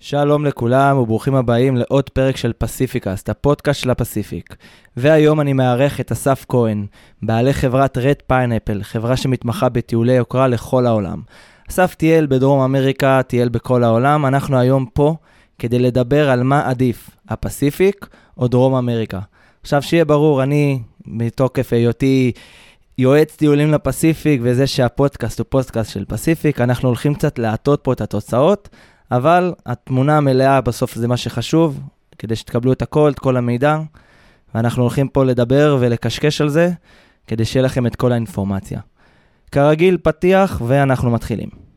שלום לכולם וברוכים הבאים לעוד פרק של פסיפיקאסט, הפודקאסט של הפסיפיק. והיום אני מארח את אסף כהן, בעלי חברת Red Pineapple, חברה שמתמחה בטיולי יוקרה לכל העולם. אסף טייל בדרום אמריקה, טייל בכל העולם, אנחנו היום פה כדי לדבר על מה עדיף, הפסיפיק או דרום אמריקה. עכשיו שיהיה ברור, אני מתוקף היותי יועץ טיולים לפסיפיק וזה שהפודקאסט הוא פודקאסט של פסיפיק, אנחנו הולכים קצת להטות פה את התוצאות. אבל התמונה המלאה בסוף זה מה שחשוב, כדי שתקבלו את הכל, את כל המידע, ואנחנו הולכים פה לדבר ולקשקש על זה, כדי שיהיה לכם את כל האינפורמציה. כרגיל, פתיח, ואנחנו מתחילים.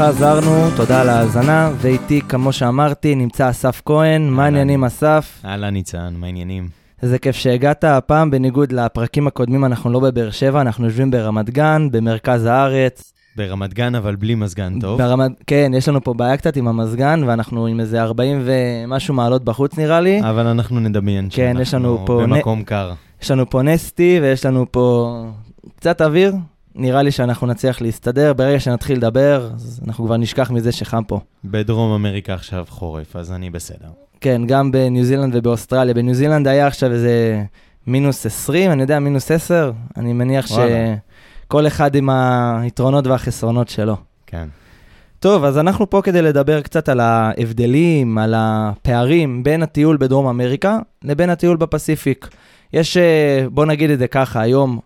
חזרנו, תודה על ההאזנה, ואיתי, כמו שאמרתי, נמצא אסף כהן. מה העניינים, אסף? אהלן, ניצן, מה העניינים? איזה כיף שהגעת. הפעם, בניגוד לפרקים הקודמים, אנחנו לא בבאר שבע, אנחנו יושבים ברמת גן, במרכז הארץ. ברמת גן, אבל בלי מזגן טוב. ברמת, כן, יש לנו פה בעיה קצת עם המזגן, ואנחנו עם איזה 40 ומשהו מעלות בחוץ, נראה לי. אבל אנחנו נדמיין כן, יש לנו פה... במקום נ... קר. יש לנו פה נסטי, ויש לנו פה קצת אוויר, נראה לי שאנחנו נצליח להסתדר. ברגע שנתחיל לדבר, אז אנחנו כבר נשכח מזה שחם פה. בדרום אמריקה עכשיו חורף, אז אני בסדר. כן, גם בניו זילנד ובאוסטרליה. בניו זילנד היה עכשיו איזה מינוס 20, אני יודע, מינוס 10. אני מניח שכל אחד עם היתרונות והחסרונות שלו. כן. טוב, אז אנחנו פה כדי לדבר קצת על ההבדלים, על הפערים בין הטיול בדרום אמריקה לבין הטיול בפסיפיק. יש, אה, בוא נגיד את זה ככה, היום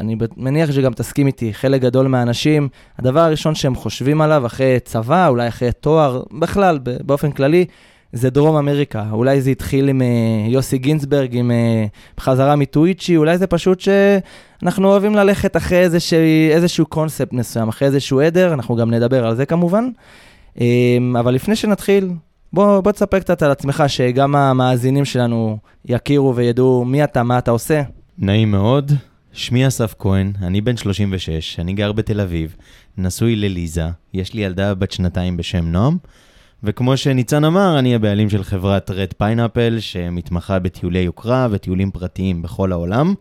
אני מניח שגם תסכים איתי, חלק גדול מהאנשים, הדבר הראשון שהם חושבים עליו אחרי צבא, אולי אחרי תואר, בכלל, באופן כללי, זה דרום אמריקה. אולי זה התחיל עם uh, יוסי גינצברג, עם uh, חזרה מטוויצ'י, אולי זה פשוט שאנחנו אוהבים ללכת אחרי איזשהו, איזשהו קונספט מסוים, אחרי איזשהו עדר, אנחנו גם נדבר על זה כמובן. Um, אבל לפני שנתחיל, בוא, בוא תספר קצת על עצמך, שגם המאזינים שלנו יכירו וידעו מי אתה, מה אתה עושה. נעים מאוד. שמי אסף כהן, אני בן 36, אני גר בתל אביב, נשוי לליזה, יש לי ילדה בת שנתיים בשם נועם, וכמו שניצן אמר, אני הבעלים של חברת Red Pineapple, שמתמחה בטיולי יוקרה וטיולים פרטיים בכל העולם.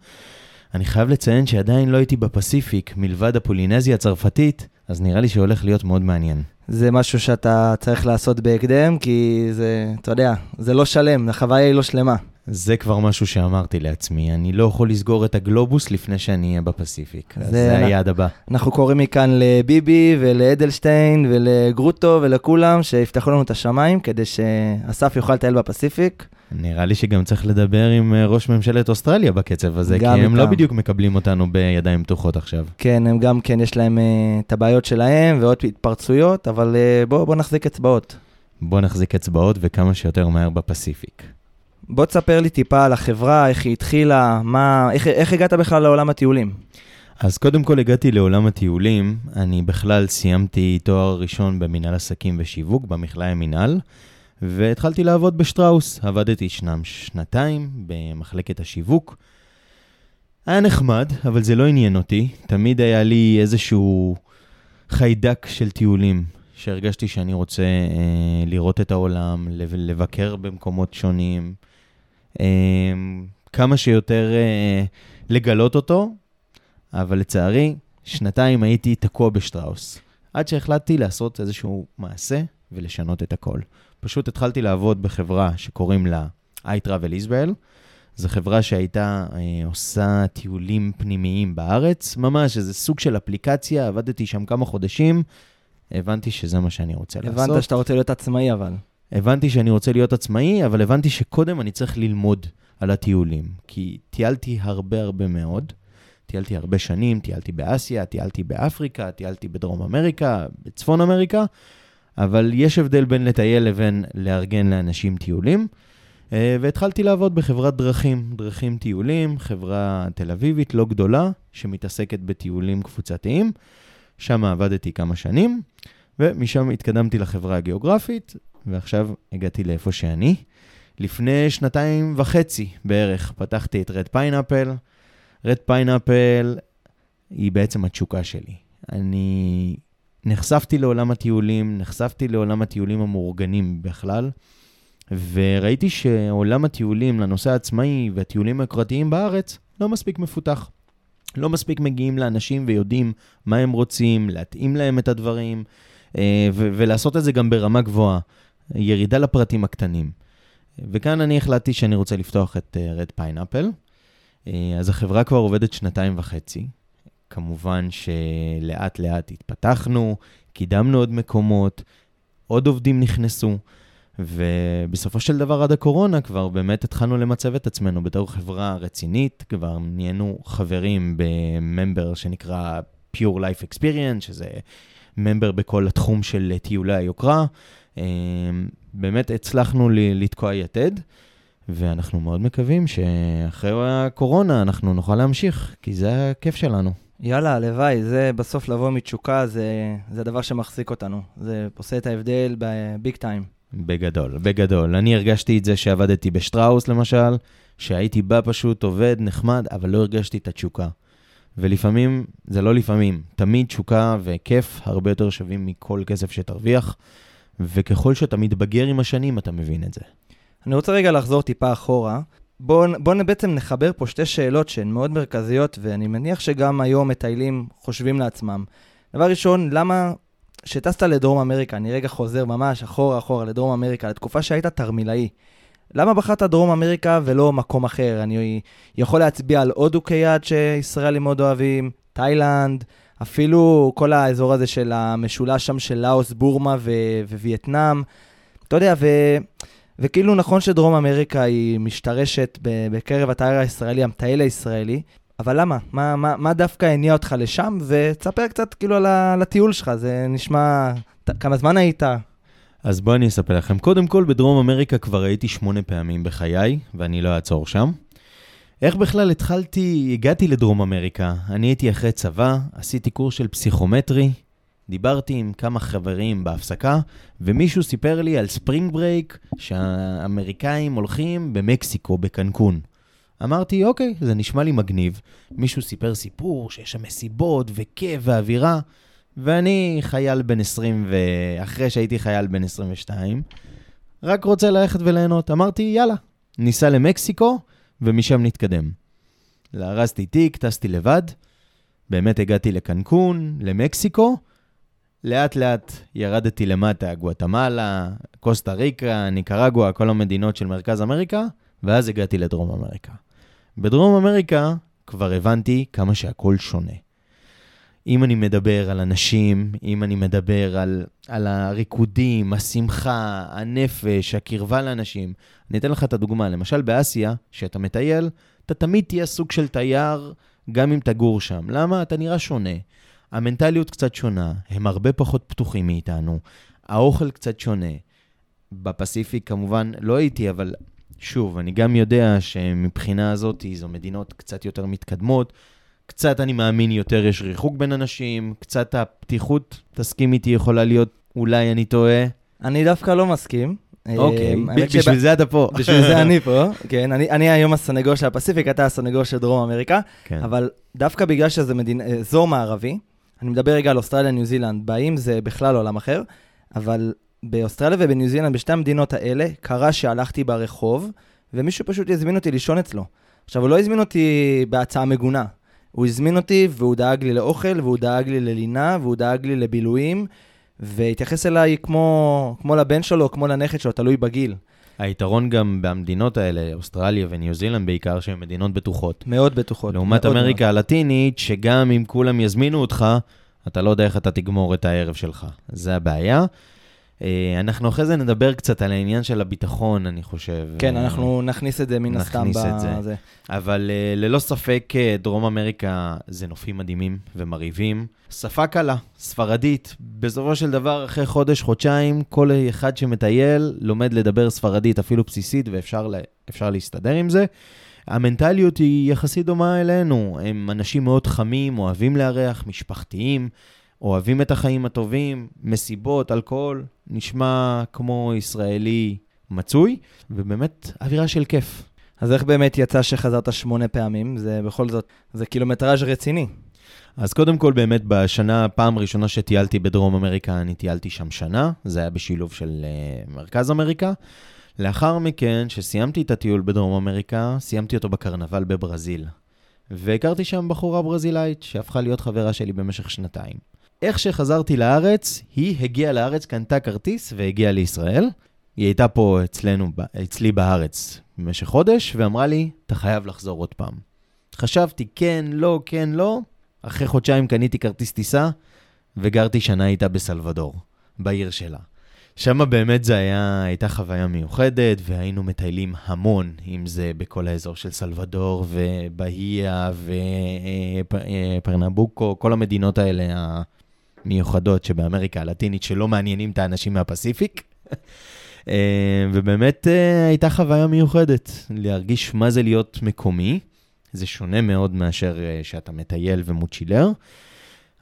אני חייב לציין שעדיין לא הייתי בפסיפיק, מלבד הפולינזיה הצרפתית, אז נראה לי שהולך להיות מאוד מעניין. זה משהו שאתה צריך לעשות בהקדם, כי זה, אתה יודע, זה לא שלם, החוויה היא לא שלמה. זה כבר משהו שאמרתי לעצמי, אני לא יכול לסגור את הגלובוס לפני שאני אהיה בפסיפיק. זה, זה היעד הבא. אנחנו קוראים מכאן לביבי ולאדלשטיין ולגרוטו ולכולם שיפתחו לנו את השמיים כדי שאסף יוכל לטייל בפסיפיק. נראה לי שגם צריך לדבר עם אה, ראש ממשלת אוסטרליה בקצב הזה, כי הם איתם. לא בדיוק מקבלים אותנו בידיים פתוחות עכשיו. כן, הם גם כן, יש להם uh, את הבעיות שלהם ועוד התפרצויות, אבל uh, בואו בוא נחזיק אצבעות. בואו נחזיק אצבעות וכמה שיותר מהר בפסיפיק. בוא תספר לי טיפה על החברה, איך היא התחילה, מה, איך, איך הגעת בכלל לעולם הטיולים? אז קודם כל הגעתי לעולם הטיולים, אני בכלל סיימתי תואר ראשון במנהל עסקים ושיווק, במכלאי המנהל, והתחלתי לעבוד בשטראוס. עבדתי שנם שנתיים במחלקת השיווק. היה נחמד, אבל זה לא עניין אותי. תמיד היה לי איזשהו חיידק של טיולים, שהרגשתי שאני רוצה אה, לראות את העולם, לבקר במקומות שונים. אמ, כמה שיותר אה, לגלות אותו, אבל לצערי, שנתיים הייתי תקוע בשטראוס. עד שהחלטתי לעשות איזשהו מעשה ולשנות את הכל. פשוט התחלתי לעבוד בחברה שקוראים לה iTravel Israel. זו חברה שהייתה אה, עושה טיולים פנימיים בארץ, ממש איזה סוג של אפליקציה, עבדתי שם כמה חודשים, הבנתי שזה מה שאני רוצה הבנת לעשות. הבנת שאתה רוצה להיות עצמאי אבל. הבנתי שאני רוצה להיות עצמאי, אבל הבנתי שקודם אני צריך ללמוד על הטיולים. כי טיילתי הרבה הרבה מאוד. טיילתי הרבה שנים, טיילתי באסיה, טיילתי באפריקה, טיילתי בדרום אמריקה, בצפון אמריקה, אבל יש הבדל בין לטייל לבין לארגן לאנשים טיולים. אה, והתחלתי לעבוד בחברת דרכים, דרכים טיולים, חברה תל אביבית לא גדולה, שמתעסקת בטיולים קבוצתיים. שם עבדתי כמה שנים, ומשם התקדמתי לחברה הגיאוגרפית, ועכשיו הגעתי לאיפה שאני. לפני שנתיים וחצי בערך פתחתי את Red Pineapple. Red Pineapple היא בעצם התשוקה שלי. אני נחשפתי לעולם הטיולים, נחשפתי לעולם הטיולים המאורגנים בכלל, וראיתי שעולם הטיולים לנושא העצמאי והטיולים היוקרתיים בארץ לא מספיק מפותח. לא מספיק מגיעים לאנשים ויודעים מה הם רוצים, להתאים להם את הדברים, אה, ו- ולעשות את זה גם ברמה גבוהה. ירידה לפרטים הקטנים. וכאן אני החלטתי שאני רוצה לפתוח את Red אה, Pineapple. Uh, אז החברה כבר עובדת שנתיים וחצי. כמובן שלאט לאט התפתחנו, קידמנו עוד מקומות, עוד עובדים נכנסו, ובסופו של דבר עד הקורונה כבר באמת התחלנו למצב את עצמנו בתור חברה רצינית, כבר נהיינו חברים בממבר שנקרא Pure Life Experience, שזה ממבר בכל התחום של טיולי היוקרה. אמ, באמת הצלחנו לתקוע יתד, ואנחנו מאוד מקווים שאחרי הקורונה אנחנו נוכל להמשיך, כי זה הכיף שלנו. יאללה, הלוואי, זה בסוף לבוא מתשוקה, זה, זה הדבר שמחזיק אותנו. זה עושה את ההבדל בביג טיים. בגדול, בגדול. אני הרגשתי את זה שעבדתי בשטראוס, למשל, שהייתי בא פשוט עובד, נחמד, אבל לא הרגשתי את התשוקה. ולפעמים, זה לא לפעמים, תמיד תשוקה וכיף הרבה יותר שווים מכל כסף שתרוויח. וככל שאתה מתבגר עם השנים, אתה מבין את זה. אני רוצה רגע לחזור טיפה אחורה. בואו בוא בעצם נחבר פה שתי שאלות שהן מאוד מרכזיות, ואני מניח שגם היום מטיילים חושבים לעצמם. דבר ראשון, למה כשטסת לדרום אמריקה, אני רגע חוזר ממש אחורה אחורה לדרום אמריקה, לתקופה שהיית תרמילאי, למה בחרת דרום אמריקה ולא מקום אחר? אני יכול להצביע על הודו כיעד שישראלים מאוד אוהבים, תאילנד, אפילו כל האזור הזה של המשולש שם של לאוס, בורמה ו- ווייטנאם. אתה יודע, ו- וכאילו נכון שדרום אמריקה היא משתרשת בקרב התייר הישראלי, המטייל הישראלי, אבל למה? מה, מה, מה דווקא הניע אותך לשם? ותספר קצת כאילו על, על הטיול שלך, זה נשמע... כמה זמן היית? אז בואו אני אספר לכם. קודם כל, בדרום אמריקה כבר הייתי שמונה פעמים בחיי, ואני לא אעצור שם. איך בכלל התחלתי, הגעתי לדרום אמריקה? אני הייתי אחרי צבא, עשיתי קורס של פסיכומטרי, דיברתי עם כמה חברים בהפסקה, ומישהו סיפר לי על spring break שהאמריקאים הולכים במקסיקו, בקנקון. אמרתי, אוקיי, זה נשמע לי מגניב. מישהו סיפר סיפור שיש שם מסיבות וכיף ואווירה, ואני חייל בן 20, ואחרי שהייתי חייל בן 22, רק רוצה ללכת וליהנות. אמרתי, יאללה, ניסע למקסיקו, ומשם נתקדם. לארזתי תיק, טסתי לבד, באמת הגעתי לקנקון, למקסיקו, לאט לאט ירדתי למטה, גואטמלה, קוסטה ריקה, ניקרגואה, כל המדינות של מרכז אמריקה, ואז הגעתי לדרום אמריקה. בדרום אמריקה כבר הבנתי כמה שהכל שונה. אם אני מדבר על אנשים, אם אני מדבר על, על הריקודים, השמחה, הנפש, הקרבה לאנשים, אני אתן לך את הדוגמה. למשל באסיה, כשאתה מטייל, אתה תמיד תהיה סוג של תייר, גם אם תגור שם. למה? אתה נראה שונה. המנטליות קצת שונה, הם הרבה פחות פתוחים מאיתנו, האוכל קצת שונה. בפסיפיק כמובן לא הייתי, אבל שוב, אני גם יודע שמבחינה הזאת זו מדינות קצת יותר מתקדמות. קצת אני מאמין יותר יש ריחוק בין אנשים, קצת הפתיחות, תסכים איתי, יכולה להיות, אולי אני טועה. אני דווקא לא מסכים. אוקיי, אמ, בשביל זה אתה פה. בשביל זה אני פה, כן. אני היום הסנגור של הפסיפיק, אתה הסנגור של דרום אמריקה, כן. אבל דווקא בגלל שזה אזור מערבי, אני מדבר רגע על אוסטרליה, ניו זילנד, באים זה בכלל עולם אחר, אבל באוסטרליה ובניו זילנד, בשתי המדינות האלה, קרה שהלכתי ברחוב, ומישהו פשוט הזמין אותי לישון אצלו. עכשיו, הוא לא הזמין אותי בהצעה מגונה. הוא הזמין אותי והוא דאג לי לאוכל, והוא דאג לי ללינה, והוא דאג לי לבילויים, והתייחס אליי כמו, כמו לבן שלו, כמו לנכד שלו, תלוי בגיל. היתרון גם במדינות האלה, אוסטרליה וניו זילנד בעיקר, שהן מדינות בטוחות. מאוד בטוחות. לעומת מאוד אמריקה מאוד. הלטינית, שגם אם כולם יזמינו אותך, אתה לא יודע איך אתה תגמור את הערב שלך. זה הבעיה. אה, אנחנו אחרי זה נדבר קצת על העניין של הביטחון, אני חושב. כן, אנחנו נכניס את זה מן הסתם בזה. אבל אה, ללא ספק, אה, דרום אמריקה זה נופים מדהימים ומרהיבים. שפה קלה, ספרדית. בסופו של דבר, אחרי חודש, חודשיים, כל אחד שמטייל לומד לדבר ספרדית, אפילו בסיסית, ואפשר להסתדר עם זה. המנטליות היא יחסית דומה אלינו. הם אנשים מאוד חמים, אוהבים לארח, משפחתיים. אוהבים את החיים הטובים, מסיבות, אלכוהול, נשמע כמו ישראלי מצוי, ובאמת אווירה של כיף. אז איך באמת יצא שחזרת שמונה פעמים? זה בכל זאת, זה קילומטראז' רציני. אז קודם כל, באמת, בשנה, פעם ראשונה שטיילתי בדרום אמריקה, אני טיילתי שם שנה, זה היה בשילוב של uh, מרכז אמריקה. לאחר מכן, שסיימתי את הטיול בדרום אמריקה, סיימתי אותו בקרנבל בברזיל. והכרתי שם בחורה ברזילאית שהפכה להיות חברה שלי במשך שנתיים. איך שחזרתי לארץ, היא הגיעה לארץ, קנתה כרטיס והגיעה לישראל. היא הייתה פה אצלנו, אצלי בארץ במשך חודש, ואמרה לי, אתה חייב לחזור עוד פעם. חשבתי, כן, לא, כן, לא. אחרי חודשיים קניתי כרטיס טיסה, וגרתי שנה איתה בסלבדור, בעיר שלה. שם באמת זה היה, הייתה חוויה מיוחדת, והיינו מטיילים המון, אם זה בכל האזור של סלבדור ובהיה ופרנבוקו, כל המדינות האלה המיוחדות שבאמריקה הלטינית, שלא מעניינים את האנשים מהפסיפיק. ובאמת אה, הייתה חוויה מיוחדת, להרגיש מה זה להיות מקומי. זה שונה מאוד מאשר אה, שאתה מטייל ומוצ'ילר.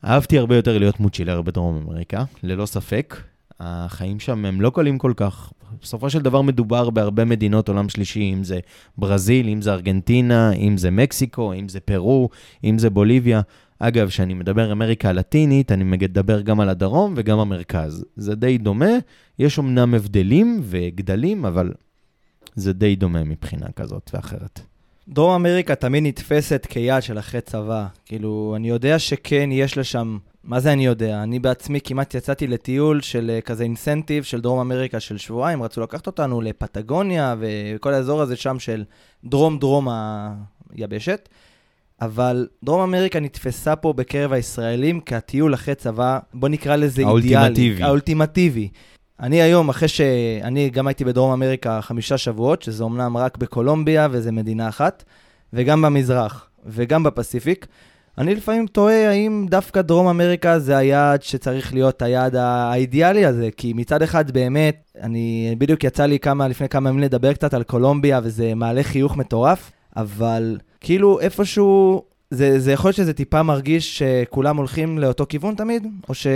אהבתי הרבה יותר להיות מוצ'ילר בדרום אמריקה, ללא ספק. החיים שם הם לא קלים כל כך. בסופו של דבר מדובר בהרבה מדינות עולם שלישי, אם זה ברזיל, אם זה ארגנטינה, אם זה מקסיקו, אם זה פרו, אם זה בוליביה. אגב, כשאני מדבר אמריקה הלטינית, אני מדבר גם על הדרום וגם המרכז. זה די דומה, יש אמנם הבדלים וגדלים, אבל זה די דומה מבחינה כזאת ואחרת. דרום אמריקה תמיד נתפסת כיעד של אחרי צבא. כאילו, אני יודע שכן, יש לשם... מה זה אני יודע? אני בעצמי כמעט יצאתי לטיול של uh, כזה אינסנטיב של דרום אמריקה של שבועיים, רצו לקחת אותנו לפטגוניה וכל האזור הזה שם של דרום-דרום היבשת. אבל דרום אמריקה נתפסה פה בקרב הישראלים כהטיול אחרי צבא, בוא נקרא לזה האולטימטיבי. אידיאלי. האולטימטיבי. אני היום, אחרי שאני גם הייתי בדרום אמריקה חמישה שבועות, שזה אומנם רק בקולומביה וזה מדינה אחת, וגם במזרח וגם בפסיפיק, אני לפעמים תוהה האם דווקא דרום אמריקה זה היעד שצריך להיות היעד האידיאלי הזה, כי מצד אחד באמת, אני בדיוק יצא לי כמה, לפני כמה ימים לדבר קצת על קולומביה, וזה מעלה חיוך מטורף, אבל כאילו איפשהו, זה, זה יכול להיות שזה טיפה מרגיש שכולם הולכים לאותו כיוון תמיד, או ש...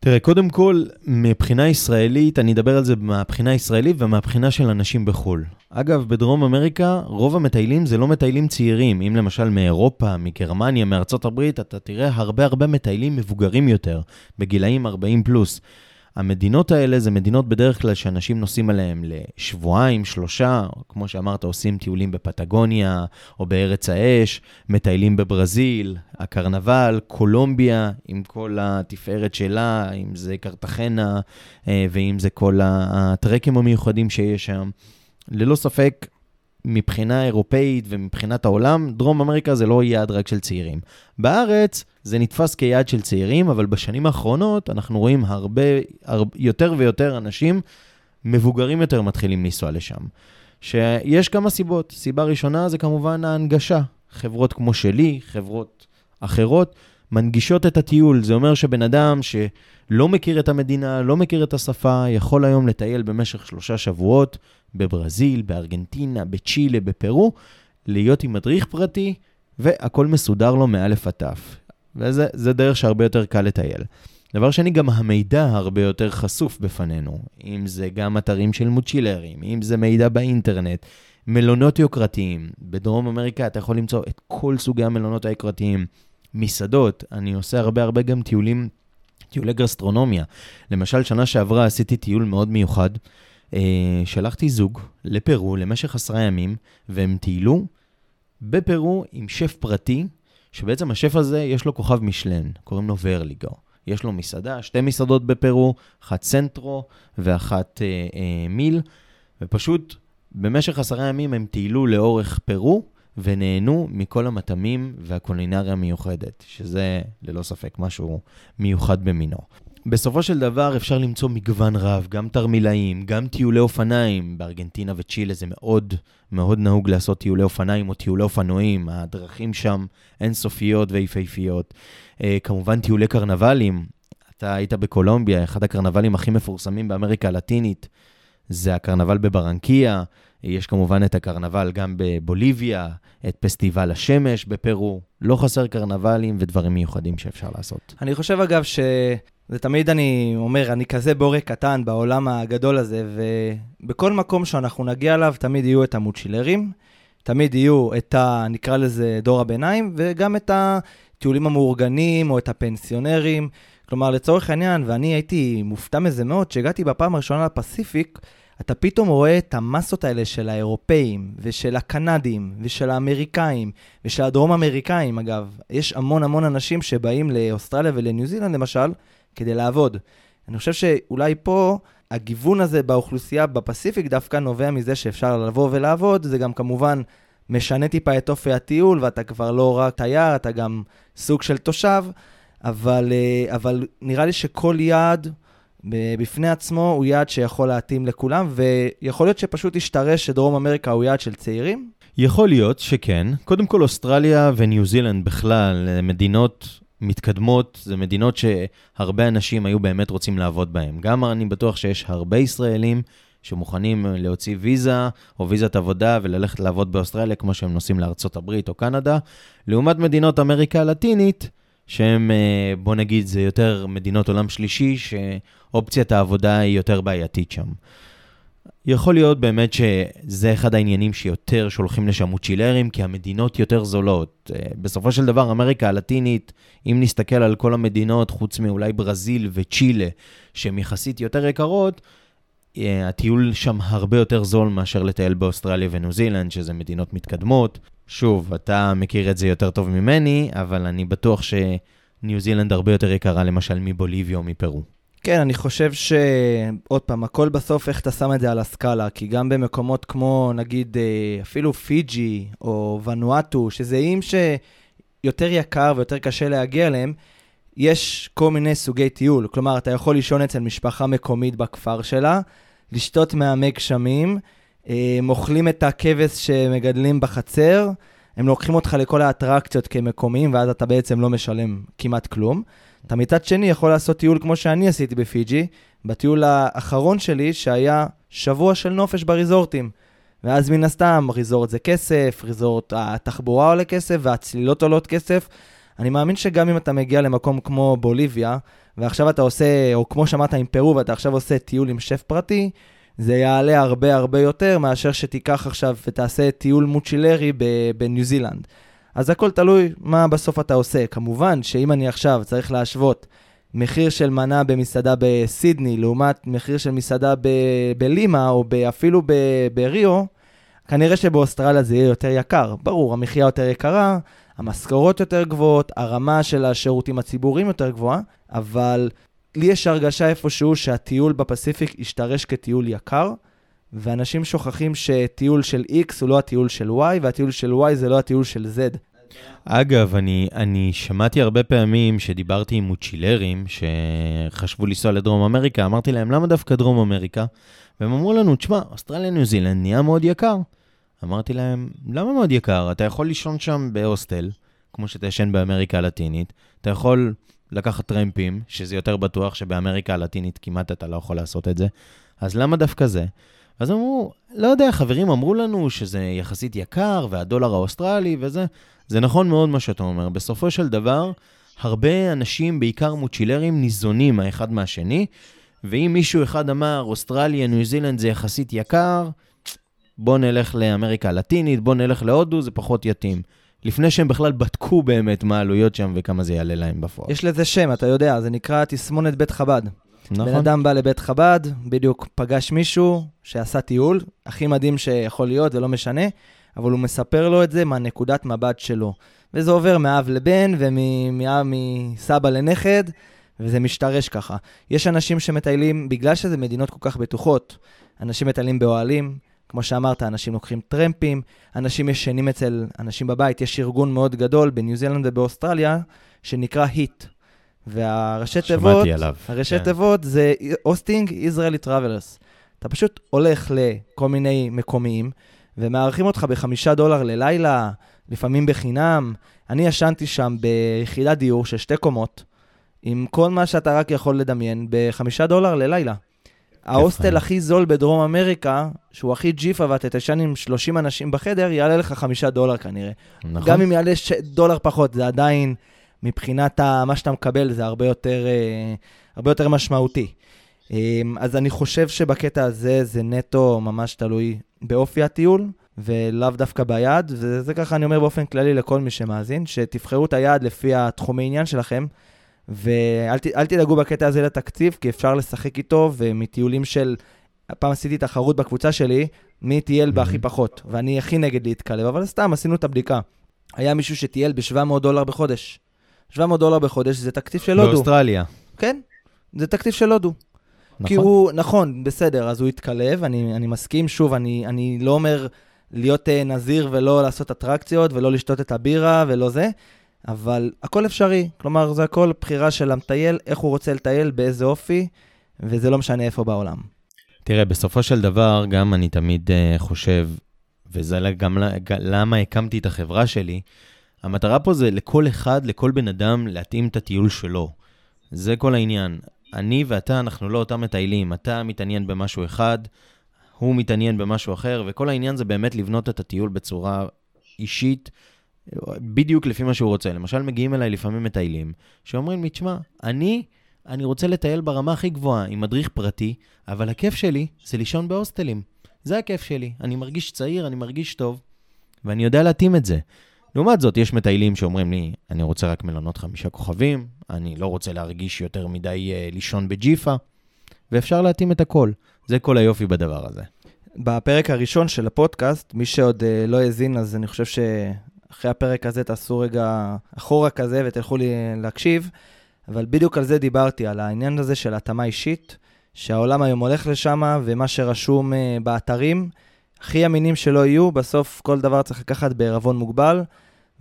תראה, קודם כל, מבחינה ישראלית, אני אדבר על זה מהבחינה הישראלית ומהבחינה של אנשים בחו"ל. אגב, בדרום אמריקה, רוב המטיילים זה לא מטיילים צעירים. אם למשל מאירופה, מגרמניה, מארצות הברית, אתה תראה הרבה הרבה מטיילים מבוגרים יותר, בגילאים 40 פלוס. המדינות האלה זה מדינות בדרך כלל שאנשים נוסעים עליהן לשבועיים, שלושה, כמו שאמרת, עושים טיולים בפטגוניה או בארץ האש, מטיילים בברזיל, הקרנבל, קולומביה, עם כל התפארת שלה, אם זה קרטחנה אה, ואם זה כל הטרקים המיוחדים שיש שם. ללא ספק, מבחינה אירופאית ומבחינת העולם, דרום אמריקה זה לא יעד רק של צעירים. בארץ זה נתפס כיעד של צעירים, אבל בשנים האחרונות אנחנו רואים הרבה, הרבה יותר ויותר אנשים מבוגרים יותר מתחילים לנסוע לשם. שיש כמה סיבות. סיבה ראשונה זה כמובן ההנגשה. חברות כמו שלי, חברות אחרות, מנגישות את הטיול. זה אומר שבן אדם שלא מכיר את המדינה, לא מכיר את השפה, יכול היום לטייל במשך שלושה שבועות בברזיל, בארגנטינה, בצ'ילה, בפרו, להיות עם מדריך פרטי, והכל מסודר לו מאלף עד תף. וזה דרך שהרבה יותר קל לטייל. דבר שני, גם המידע הרבה יותר חשוף בפנינו. אם זה גם אתרים של מוצ'ילרים, אם זה מידע באינטרנט, מלונות יוקרתיים. בדרום אמריקה אתה יכול למצוא את כל סוגי המלונות היוקרתיים. מסעדות, אני עושה הרבה הרבה גם טיולים, טיולי גסטרונומיה. למשל, שנה שעברה עשיתי טיול מאוד מיוחד. אה, שלחתי זוג לפרו למשך עשרה ימים, והם טיילו בפרו עם שף פרטי, שבעצם השף הזה יש לו כוכב משלן, קוראים לו ורליגו. יש לו מסעדה, שתי מסעדות בפרו, אחת סנטרו ואחת אה, אה, מיל, ופשוט במשך עשרה ימים הם טיילו לאורך פרו, ונהנו מכל המטעמים והקולינריה המיוחדת, שזה ללא ספק משהו מיוחד במינו. בסופו של דבר אפשר למצוא מגוון רב, גם תרמילאים, גם טיולי אופניים. בארגנטינה וצ'ילה זה מאוד מאוד נהוג לעשות טיולי אופניים או טיולי אופנועים, הדרכים שם אינסופיות ויפהפיות. אה, כמובן טיולי קרנבלים, אתה היית בקולומביה, אחד הקרנבלים הכי מפורסמים באמריקה הלטינית, זה הקרנבל בברנקיה. יש כמובן את הקרנבל גם בבוליביה, את פסטיבל השמש בפרו. לא חסר קרנבלים ודברים מיוחדים שאפשר לעשות. אני חושב אגב ש... זה תמיד אני אומר, אני כזה בורא קטן בעולם הגדול הזה, ובכל מקום שאנחנו נגיע אליו, תמיד יהיו את המוצ'ילרים, תמיד יהיו את ה... נקרא לזה דור הביניים, וגם את הטיולים המאורגנים או את הפנסיונרים. כלומר, לצורך העניין, ואני הייתי מופתע מזה מאוד, כשהגעתי בפעם הראשונה לפסיפיק, אתה פתאום רואה את המסות האלה של האירופאים, ושל הקנדים, ושל האמריקאים, ושל הדרום-אמריקאים, אגב. יש המון המון אנשים שבאים לאוסטרליה ולניו זילנד, למשל, כדי לעבוד. אני חושב שאולי פה, הגיוון הזה באוכלוסייה בפסיפיק דווקא נובע מזה שאפשר לבוא ולעבוד, זה גם כמובן משנה טיפה את אופי הטיול, ואתה כבר לא רק תייר, אתה גם סוג של תושב, אבל, אה, אבל נראה לי שכל יעד בפני עצמו הוא יעד שיכול להתאים לכולם, ויכול להיות שפשוט ישתרש שדרום אמריקה הוא יעד של צעירים? יכול להיות שכן. קודם כל, אוסטרליה וניו זילנד בכלל, מדינות מתקדמות, זה מדינות שהרבה אנשים היו באמת רוצים לעבוד בהן. גם אני בטוח שיש הרבה ישראלים שמוכנים להוציא ויזה או ויזת עבודה וללכת לעבוד באוסטרליה כמו שהם נוסעים לארצות הברית או קנדה, לעומת מדינות אמריקה הלטינית, שהם, אה, בוא נגיד, זה יותר מדינות עולם שלישי, שאופציית העבודה היא יותר בעייתית שם. יכול להיות באמת שזה אחד העניינים שיותר שולחים לשם מוצ'ילרים, כי המדינות יותר זולות. אה, בסופו של דבר, אמריקה הלטינית, אם נסתכל על כל המדינות, חוץ מאולי ברזיל וצ'ילה, שהן יחסית יותר יקרות, אה, הטיול שם הרבה יותר זול מאשר לטייל באוסטרליה וניו זילנד, שזה מדינות מתקדמות. שוב, אתה מכיר את זה יותר טוב ממני, אבל אני בטוח שניו זילנד הרבה יותר יקרה למשל מבוליביה או מפרו. כן, אני חושב שעוד פעם, הכל בסוף איך אתה שם את זה על הסקאלה, כי גם במקומות כמו נגיד אה, אפילו פיג'י או ונואטו, שזה איים שיותר יקר ויותר קשה להגיע אליהם, יש כל מיני סוגי טיול. כלומר, אתה יכול לישון אצל משפחה מקומית בכפר שלה, לשתות מהמי גשמים, הם אוכלים את הכבש שמגדלים בחצר, הם לוקחים אותך לכל האטרקציות כמקומיים, ואז אתה בעצם לא משלם כמעט כלום. אתה מצד שני יכול לעשות טיול כמו שאני עשיתי בפיג'י, בטיול האחרון שלי, שהיה שבוע של נופש בריזורטים. ואז מן הסתם, ריזורט זה כסף, ריזורט התחבורה עולה כסף, והצלילות עולות כסף. אני מאמין שגם אם אתה מגיע למקום כמו בוליביה, ועכשיו אתה עושה, או כמו שאמרת עם פרו, ואתה עכשיו עושה טיול עם שף פרטי, זה יעלה הרבה הרבה יותר מאשר שתיקח עכשיו ותעשה טיול מוצ'ילרי בניו זילנד. אז הכל תלוי מה בסוף אתה עושה. כמובן שאם אני עכשיו צריך להשוות מחיר של מנה במסעדה בסידני לעומת מחיר של מסעדה ב- בלימה או אפילו ב- בריו, כנראה שבאוסטרליה זה יהיה יותר יקר. ברור, המחיה יותר יקרה, המשכורות יותר גבוהות, הרמה של השירותים הציבוריים יותר גבוהה, אבל לי יש הרגשה איפשהו שהטיול בפסיפיק השתרש כטיול יקר, ואנשים שוכחים שטיול של X הוא לא הטיול של Y, והטיול של Y זה לא הטיול של Z. אגב, אני, אני שמעתי הרבה פעמים שדיברתי עם מוצ'ילרים שחשבו לנסוע לדרום אמריקה, אמרתי להם, למה דווקא דרום אמריקה? והם אמרו לנו, תשמע, אוסטרליה ניו זילנד נהיה מאוד יקר. אמרתי להם, למה מאוד יקר? אתה יכול לישון שם בהוסטל, כמו שאתה ישן באמריקה הלטינית, אתה יכול לקחת טרמפים, שזה יותר בטוח שבאמריקה הלטינית כמעט אתה לא יכול לעשות את זה, אז למה דווקא זה? אז אמרו, לא יודע, חברים אמרו לנו שזה יחסית יקר, והדולר האוסטרלי וזה. זה נכון מאוד מה שאתה אומר. בסופו של דבר, הרבה אנשים, בעיקר מוצ'ילרים, ניזונים האחד מהשני, ואם מישהו אחד אמר, אוסטרליה, ניו זילנד זה יחסית יקר, בוא נלך לאמריקה הלטינית, בוא נלך להודו, זה פחות יתאים. לפני שהם בכלל בדקו באמת מה העלויות שם וכמה זה יעלה להם בפועל. יש לזה שם, אתה יודע, זה נקרא תסמונת בית חב"ד. נכון. בן אדם בא לבית חב"ד, בדיוק פגש מישהו שעשה טיול, הכי מדהים שיכול להיות, זה לא משנה, אבל הוא מספר לו את זה מהנקודת מבט שלו. וזה עובר מאב לבן ומסבא לנכד, וזה משתרש ככה. יש אנשים שמטיילים, בגלל שזה מדינות כל כך בטוחות, אנשים מטיילים באוהלים, כמו שאמרת, אנשים לוקחים טרמפים, אנשים ישנים אצל אנשים בבית. יש ארגון מאוד גדול בניו זילנד ובאוסטרליה, שנקרא היט. והראשי תיבות. הראשי כן. תיבות זה הוסטינג Israeli Travelers. אתה פשוט הולך לכל מיני מקומיים, ומארחים אותך בחמישה דולר ללילה, לפעמים בחינם. אני ישנתי שם ביחידת דיור של שתי קומות, עם כל מה שאתה רק יכול לדמיין, בחמישה דולר ללילה. ההוסטל הכי זול בדרום אמריקה, שהוא הכי ג'יפה ואתה תשן עם 30 אנשים בחדר, יעלה לך חמישה דולר כנראה. נכון. גם אם יעלה ש... דולר פחות, זה עדיין מבחינת ה, מה שאתה מקבל זה הרבה יותר, אה, הרבה יותר משמעותי. אה, אז אני חושב שבקטע הזה זה נטו ממש תלוי באופי הטיול, ולאו דווקא ביעד, וזה ככה אני אומר באופן כללי לכל מי שמאזין, שתבחרו את היעד לפי התחומי עניין שלכם, ואל תדאגו בקטע הזה לתקציב, כי אפשר לשחק איתו, ומטיולים של... פעם עשיתי תחרות בקבוצה שלי, מי טייל בהכי פחות, ואני הכי נגד להתקלב, אבל סתם עשינו את הבדיקה. היה מישהו שטייל ב-700 דולר בחודש. 700 דולר בחודש זה תקציב של הודו. באוסטרליה. כן, זה תקציב של הודו. נכון. כי הוא, נכון, בסדר, אז הוא התקלב, אני, אני מסכים. שוב, אני, אני לא אומר להיות uh, נזיר ולא לעשות אטרקציות ולא לשתות את הבירה ולא זה, אבל הכל אפשרי. כלומר, זה הכל בחירה של המטייל, איך הוא רוצה לטייל, באיזה אופי, וזה לא משנה איפה בעולם. תראה, בסופו של דבר, גם אני תמיד uh, חושב, וזה גם למה הקמתי את החברה שלי, המטרה פה זה לכל אחד, לכל בן אדם, להתאים את הטיול שלו. זה כל העניין. אני ואתה, אנחנו לא אותם מטיילים. אתה מתעניין במשהו אחד, הוא מתעניין במשהו אחר, וכל העניין זה באמת לבנות את הטיול בצורה אישית, בדיוק לפי מה שהוא רוצה. למשל, מגיעים אליי לפעמים מטיילים, שאומרים לי, תשמע, אני, אני רוצה לטייל ברמה הכי גבוהה עם מדריך פרטי, אבל הכיף שלי זה לישון בהוסטלים. זה הכיף שלי. אני מרגיש צעיר, אני מרגיש טוב, ואני יודע להתאים את זה. לעומת זאת, יש מטיילים שאומרים לי, אני רוצה רק מלונות חמישה כוכבים, אני לא רוצה להרגיש יותר מדי uh, לישון בג'יפה, ואפשר להתאים את הכל. זה כל היופי בדבר הזה. בפרק הראשון של הפודקאסט, מי שעוד uh, לא האזין, אז אני חושב שאחרי הפרק הזה תעשו רגע אחורה כזה ותלכו לי להקשיב, אבל בדיוק על זה דיברתי, על העניין הזה של התאמה אישית, שהעולם היום הולך לשם, ומה שרשום uh, באתרים, הכי אמינים שלא יהיו, בסוף כל דבר צריך לקחת בערבון מוגבל,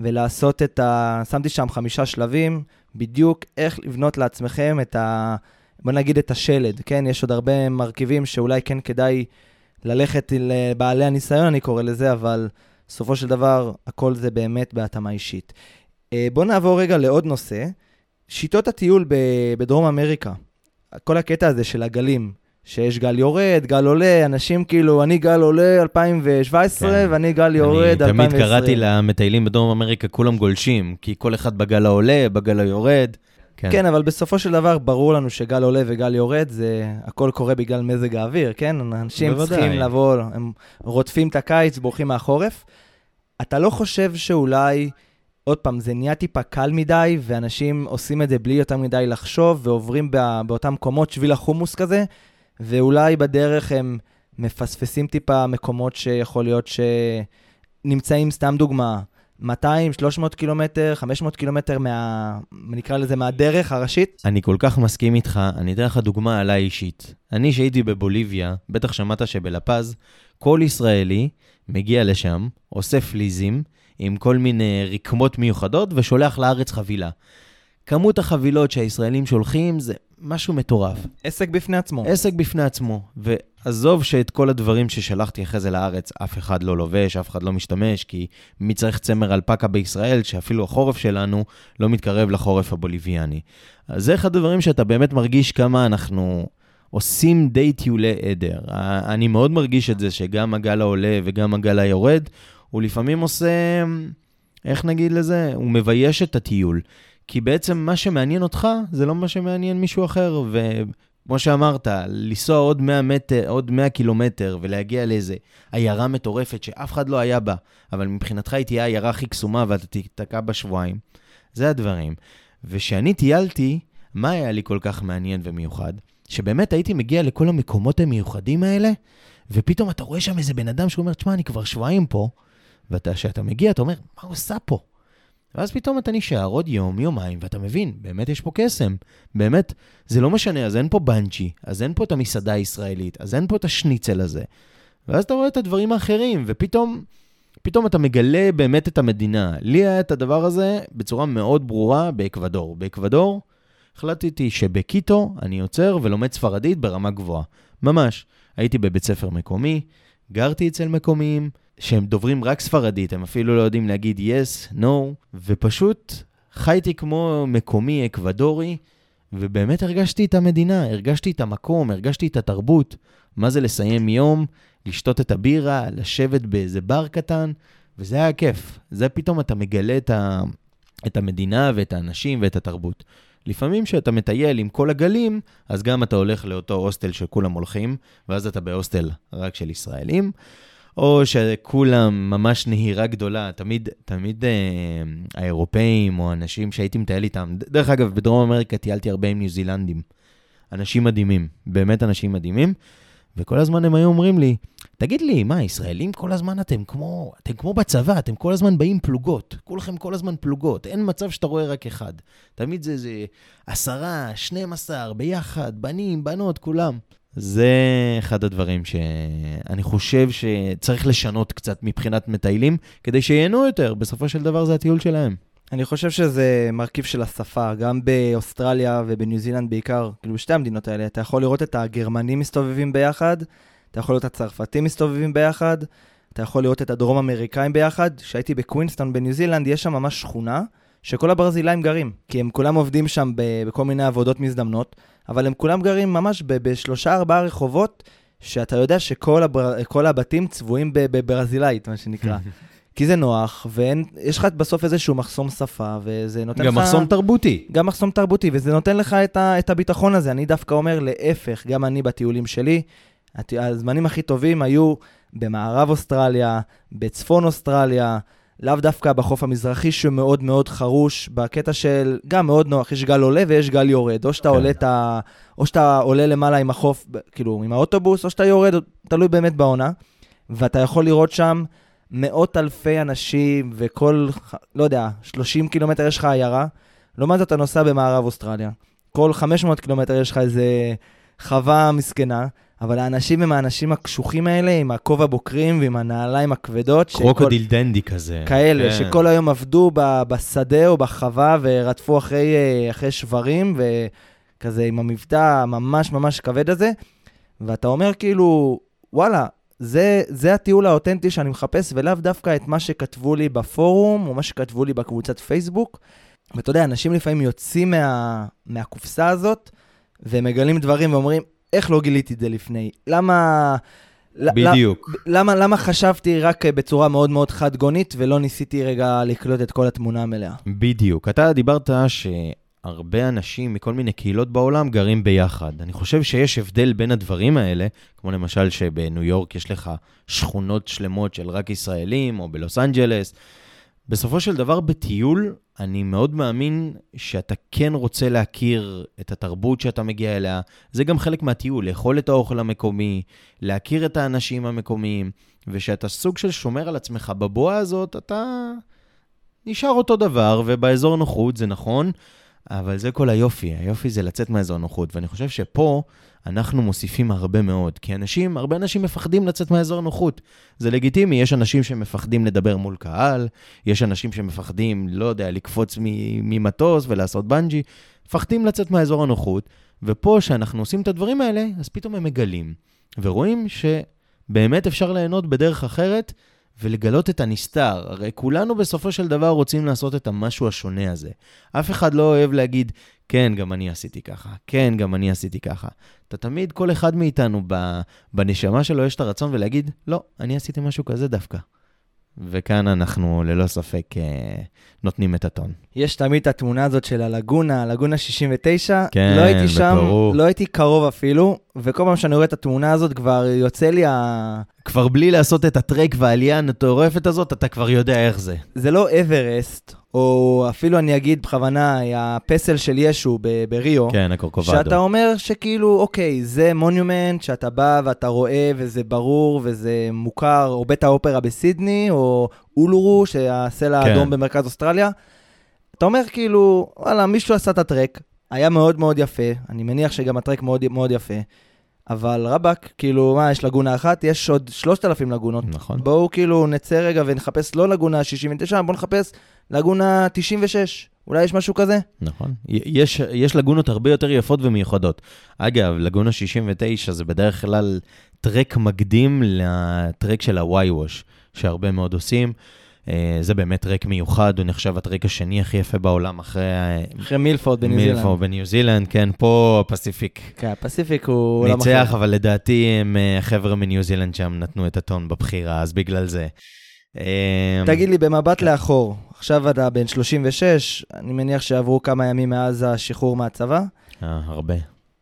ולעשות את ה... שמתי שם חמישה שלבים, בדיוק איך לבנות לעצמכם את ה... בוא נגיד את השלד, כן? יש עוד הרבה מרכיבים שאולי כן כדאי ללכת לבעלי הניסיון, אני קורא לזה, אבל בסופו של דבר, הכל זה באמת בהתאמה אישית. אה, בואו נעבור רגע לעוד נושא, שיטות הטיול בדרום אמריקה. כל הקטע הזה של הגלים, שיש גל יורד, גל עולה, אנשים כאילו, אני גל עולה 2017 כן. ואני גל יורד 2020. אני תמיד קראתי למטיילים בדרום אמריקה, כולם גולשים, כי כל אחד בגל העולה, בגל היורד. כן. כן, אבל בסופו של דבר ברור לנו שגל עולה וגל יורד, זה הכל קורה בגלל מזג האוויר, כן? אנשים בוודאי. צריכים לבוא, הם רודפים את הקיץ, בורחים מהחורף. אתה לא חושב שאולי, עוד פעם, זה נהיה טיפה קל מדי, ואנשים עושים את זה בלי יותר מדי לחשוב, ועוברים בא, באותם מקומות שביל החומוס כזה, ואולי בדרך הם מפספסים טיפה מקומות שיכול להיות שנמצאים, סתם דוגמה, 200, 300 קילומטר, 500 קילומטר מה... נקרא לזה מהדרך הראשית? אני כל כך מסכים איתך, אני אתן לך דוגמה עליי אישית. אני שהייתי בבוליביה, בטח שמעת שבלפז, כל ישראלי מגיע לשם, עושה פליזים עם כל מיני רקמות מיוחדות ושולח לארץ חבילה. כמות החבילות שהישראלים שולחים זה משהו מטורף. עסק בפני עצמו. עסק בפני עצמו. ועזוב שאת כל הדברים ששלחתי אחרי זה לארץ, אף אחד לא לובש, אף אחד לא משתמש, כי מי צריך צמר אלפקה בישראל, שאפילו החורף שלנו לא מתקרב לחורף הבוליביאני. אז זה אחד הדברים שאתה באמת מרגיש כמה אנחנו עושים די טיולי עדר. אני מאוד מרגיש את זה שגם הגל העולה וגם הגל היורד, הוא לפעמים עושה, איך נגיד לזה? הוא מבייש את הטיול. כי בעצם מה שמעניין אותך, זה לא מה שמעניין מישהו אחר. וכמו שאמרת, לנסוע עוד 100, מטר, עוד 100 קילומטר ולהגיע לאיזה עיירה מטורפת שאף אחד לא היה בה, אבל מבחינתך היא תהיה העיירה הכי קסומה ואתה תיתקע בה שבועיים, זה הדברים. וכשאני טיילתי, מה היה לי כל כך מעניין ומיוחד? שבאמת הייתי מגיע לכל המקומות המיוחדים האלה, ופתאום אתה רואה שם איזה בן אדם שאומר, תשמע, אני כבר שבועיים פה, וכשאתה מגיע, אתה אומר, מה הוא עושה פה? ואז פתאום אתה נשאר עוד יום, יומיים, ואתה מבין, באמת יש פה קסם. באמת, זה לא משנה, אז אין פה בנצ'י, אז אין פה את המסעדה הישראלית, אז אין פה את השניצל הזה. ואז אתה רואה את הדברים האחרים, ופתאום... פתאום אתה מגלה באמת את המדינה. לי היה את הדבר הזה בצורה מאוד ברורה באקוודור. באקוודור החלטתי שבקיטו אני עוצר ולומד ספרדית ברמה גבוהה. ממש. הייתי בבית ספר מקומי, גרתי אצל מקומיים, שהם דוברים רק ספרדית, הם אפילו לא יודעים להגיד yes, no, ופשוט חייתי כמו מקומי אקוודורי, ובאמת הרגשתי את המדינה, הרגשתי את המקום, הרגשתי את התרבות. מה זה לסיים יום, לשתות את הבירה, לשבת באיזה בר קטן, וזה היה כיף. זה פתאום אתה מגלה את, ה... את המדינה ואת האנשים ואת התרבות. לפעמים כשאתה מטייל עם כל הגלים, אז גם אתה הולך לאותו הוסטל שכולם הולכים, ואז אתה בהוסטל רק של ישראלים, או שכולם ממש נהירה גדולה, תמיד, תמיד אה, האירופאים או אנשים שהייתי מטייל איתם, דרך אגב, בדרום אמריקה טיילתי הרבה עם ניו זילנדים. אנשים מדהימים, באמת אנשים מדהימים, וכל הזמן הם היו אומרים לי, תגיד לי, מה, ישראלים כל הזמן אתם כמו, אתם כמו בצבא, אתם כל הזמן באים פלוגות, כולכם כל הזמן פלוגות, אין מצב שאתה רואה רק אחד. תמיד זה, זה עשרה, 12, ביחד, בנים, בנות, כולם. זה אחד הדברים שאני חושב שצריך לשנות קצת מבחינת מטיילים, כדי שייהנו יותר, בסופו של דבר זה הטיול שלהם. אני חושב שזה מרכיב של השפה, גם באוסטרליה ובניו זילנד בעיקר, כאילו בשתי המדינות האלה, אתה יכול לראות את הגרמנים מסתובבים ביחד, אתה יכול לראות את הצרפתים מסתובבים ביחד, אתה יכול לראות את הדרום אמריקאים ביחד. כשהייתי בקווינסטון בניו זילנד, יש שם ממש שכונה שכל הברזילאים גרים, כי הם כולם עובדים שם בכל מיני עבודות מזדמנות, אבל הם כולם גרים ממש בשלושה ארבעה רחובות, שאתה יודע שכל הבר... הבתים צבועים בברזילאית, מה שנקרא. כי זה נוח, ויש לך בסוף איזשהו מחסום שפה, וזה נותן גם לך... גם מחסום תרבותי. גם מחסום תרבותי, וזה נותן לך את, ה, את הביטחון הזה. אני דווקא אומר להפך, גם אני בטיולים שלי, הזמנים הכי טובים היו במערב אוסטרליה, בצפון אוסטרליה, לאו דווקא בחוף המזרחי שמאוד מאוד חרוש, בקטע של גם מאוד נוח, יש גל עולה ויש גל יורד. או שאתה, כן. עולה, ה... או שאתה עולה למעלה עם החוף, כאילו עם האוטובוס, או שאתה יורד, תלוי באמת בעונה. ואתה יכול לראות שם מאות אלפי אנשים, וכל, לא יודע, 30 קילומטר יש לך עיירה. לעומת זאת, אתה נוסע במערב אוסטרליה. כל 500 קילומטר יש לך איזה חווה מסכנה, אבל האנשים הם האנשים הקשוחים האלה, עם הכובע בוקרים ועם הנעליים הכבדות. קרוקודיל שכל... דנדי כזה. כאלה, כן. שכל היום עבדו ב, בשדה או בחווה ורדפו אחרי, אחרי שברים, וכזה עם המבטא הממש ממש כבד הזה. ואתה אומר כאילו, וואלה, זה, זה הטיול האותנטי שאני מחפש, ולאו דווקא את מה שכתבו לי בפורום, או מה שכתבו לי בקבוצת פייסבוק. ואתה יודע, אנשים לפעמים יוצאים מה, מהקופסה הזאת, ומגלים דברים ואומרים, איך לא גיליתי את זה לפני? למה... בדיוק. למה, למה חשבתי רק בצורה מאוד מאוד חד גונית, ולא ניסיתי רגע לקלוט את כל התמונה המלאה? בדיוק. אתה דיברת ש... הרבה אנשים מכל מיני קהילות בעולם גרים ביחד. אני חושב שיש הבדל בין הדברים האלה, כמו למשל שבניו יורק יש לך שכונות שלמות של רק ישראלים, או בלוס אנג'לס. בסופו של דבר, בטיול, אני מאוד מאמין שאתה כן רוצה להכיר את התרבות שאתה מגיע אליה. זה גם חלק מהטיול, לאכול את האוכל המקומי, להכיר את האנשים המקומיים, ושאתה סוג של שומר על עצמך בבועה הזאת, אתה נשאר אותו דבר, ובאזור נוחות זה נכון. אבל זה כל היופי, היופי זה לצאת מהאזור נוחות, ואני חושב שפה אנחנו מוסיפים הרבה מאוד, כי אנשים, הרבה אנשים מפחדים לצאת מהאזור נוחות. זה לגיטימי, יש אנשים שמפחדים לדבר מול קהל, יש אנשים שמפחדים, לא יודע, לקפוץ ממטוס ולעשות בנג'י, מפחדים לצאת מהאזור הנוחות, ופה, כשאנחנו עושים את הדברים האלה, אז פתאום הם מגלים, ורואים שבאמת אפשר ליהנות בדרך אחרת, ולגלות את הנסתר. הרי כולנו בסופו של דבר רוצים לעשות את המשהו השונה הזה. אף אחד לא אוהב להגיד, כן, גם אני עשיתי ככה, כן, גם אני עשיתי ככה. אתה תמיד, כל אחד מאיתנו בנשמה שלו יש את הרצון ולהגיד, לא, אני עשיתי משהו כזה דווקא. וכאן אנחנו ללא ספק אה, נותנים את הטון. יש תמיד את התמונה הזאת של הלגונה, הלגונה 69. כן, לא הייתי שם, בקרוב. לא הייתי קרוב אפילו, וכל פעם שאני רואה את התמונה הזאת כבר יוצא לי ה... כבר בלי לעשות את הטרק והעלייה המטורפת הזאת, אתה כבר יודע איך זה. זה לא אברסט, או אפילו אני אגיד בכוונה, הפסל של ישו בריו. כן, הקורקובדו. שאתה אומר שכאילו, אוקיי, זה מונומנט שאתה בא ואתה רואה וזה ברור וזה מוכר, או בית האופרה בסידני, או אולורו, שהסלע האדום כן. במרכז אוסטרליה. אתה אומר כאילו, וואלה, מישהו עשה את הטרק, היה מאוד מאוד יפה, אני מניח שגם הטרק מאוד מאוד יפה. אבל רבאק, כאילו, מה, יש לגונה אחת? יש עוד 3,000 לגונות. נכון. בואו כאילו נצא רגע ונחפש לא לגונה 69, בואו נחפש לגונה 96. אולי יש משהו כזה? נכון. יש, יש לגונות הרבה יותר יפות ומיוחדות. אגב, לגונה 69 זה בדרך כלל טרק מקדים לטרק של ה-Y-Wash, שהרבה מאוד עושים. אה, זה באמת טרק מיוחד, הוא נחשב הטרק השני הכי יפה בעולם אחרי... אחרי מילפורד בניו זילנד. מילפורד בניו זילנד, כן, פה פסיפיק. כן, הפסיפיק הוא עולם אחר. ניצח, אבל לדעתי הם אה, החבר'ה מניו זילנד שם נתנו את הטון בבחירה, אז בגלל זה. תגיד לי, במבט לאחור, עכשיו אתה בן 36, אני מניח שעברו כמה ימים מאז השחרור מהצבא. אה, הרבה.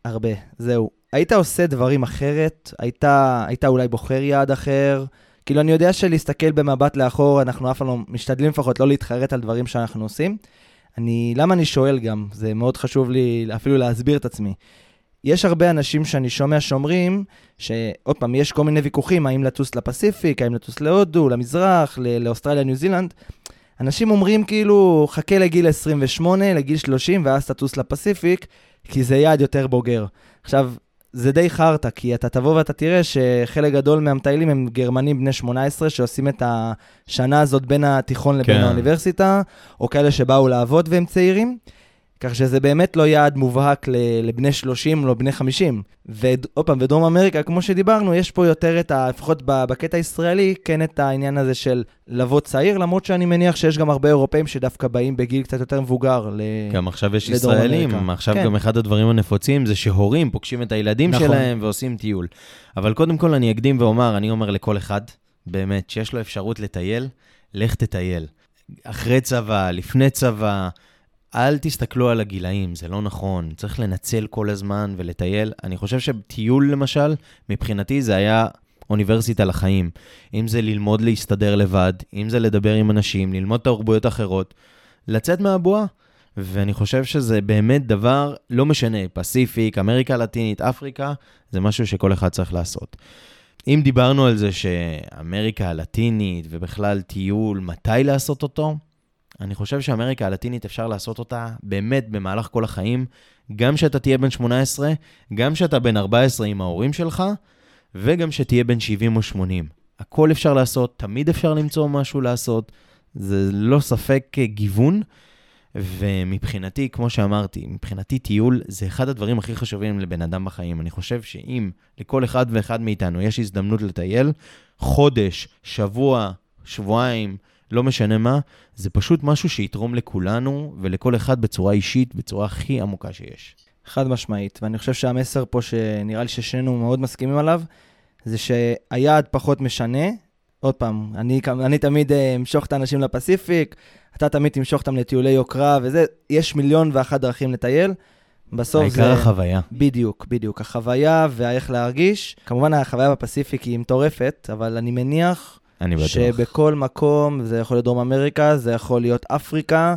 הרבה, זהו. היית עושה דברים אחרת? היית, היית אולי בוחר יעד אחר? כאילו, אני יודע שלהסתכל במבט לאחור, אנחנו אף פעם לא, משתדלים לפחות לא להתחרט על דברים שאנחנו עושים. אני, למה אני שואל גם? זה מאוד חשוב לי אפילו להסביר את עצמי. יש הרבה אנשים שאני שומע שאומרים, שעוד פעם, יש כל מיני ויכוחים, האם לטוס לפסיפיק, האם לטוס להודו, למזרח, לאוסטרליה, ניו זילנד. אנשים אומרים כאילו, חכה לגיל 28, לגיל 30, ואז תטוס לפסיפיק, כי זה יעד יותר בוגר. עכשיו, זה די חרטא, כי אתה תבוא ואתה תראה שחלק גדול מהמטיילים הם גרמנים בני 18 שעושים את השנה הזאת בין התיכון לבין כן. האוניברסיטה, או כאלה שבאו לעבוד והם צעירים. כך שזה באמת לא יעד מובהק לבני 30 או בני 50. ועוד פעם, בדרום אמריקה, כמו שדיברנו, יש פה יותר את ה... לפחות בקטע הישראלי, כן את העניין הזה של לבוא צעיר, למרות שאני מניח שיש גם הרבה אירופאים שדווקא באים בגיל קצת יותר מבוגר ל... גם עכשיו יש ישראלים, אמריקה. עכשיו כן. גם אחד הדברים הנפוצים זה שהורים פוגשים את הילדים נכון. שלהם ועושים טיול. אבל קודם כל אני אקדים ואומר, אני אומר לכל אחד, באמת, שיש לו אפשרות לטייל, לך תטייל. אחרי צבא, לפני צבא, אל תסתכלו על הגילאים, זה לא נכון. צריך לנצל כל הזמן ולטייל. אני חושב שטיול, למשל, מבחינתי זה היה אוניברסיטה לחיים. אם זה ללמוד להסתדר לבד, אם זה לדבר עם אנשים, ללמוד תרבויות אחרות, לצאת מהבועה. ואני חושב שזה באמת דבר, לא משנה, פסיפיק, אמריקה הלטינית, אפריקה, זה משהו שכל אחד צריך לעשות. אם דיברנו על זה שאמריקה הלטינית ובכלל טיול, מתי לעשות אותו? אני חושב שאמריקה הלטינית אפשר לעשות אותה באמת במהלך כל החיים, גם שאתה תהיה בן 18, גם שאתה בן 14 עם ההורים שלך, וגם שתהיה בן 70 או 80. הכל אפשר לעשות, תמיד אפשר למצוא משהו לעשות, זה לא ספק גיוון. ומבחינתי, כמו שאמרתי, מבחינתי טיול זה אחד הדברים הכי חשובים לבן אדם בחיים. אני חושב שאם לכל אחד ואחד מאיתנו יש הזדמנות לטייל, חודש, שבוע, שבועיים, לא משנה מה, זה פשוט משהו שיתרום לכולנו ולכל אחד בצורה אישית, בצורה הכי עמוקה שיש. חד משמעית, ואני חושב שהמסר פה, שנראה לי ששנינו מאוד מסכימים עליו, זה שהיעד פחות משנה. עוד פעם, אני, אני תמיד אה, אמשוך את האנשים לפסיפיק, אתה תמיד תמשוך אותם לטיולי יוקרה וזה, יש מיליון ואחת דרכים לטייל. בסוף העיקר זה... העיקר החוויה. בדיוק, בדיוק. החוויה ואיך להרגיש. כמובן, החוויה בפסיפיק היא מטורפת, אבל אני מניח אני בטוח. שבכל מקום, זה יכול להיות דרום אמריקה, זה יכול להיות אפריקה,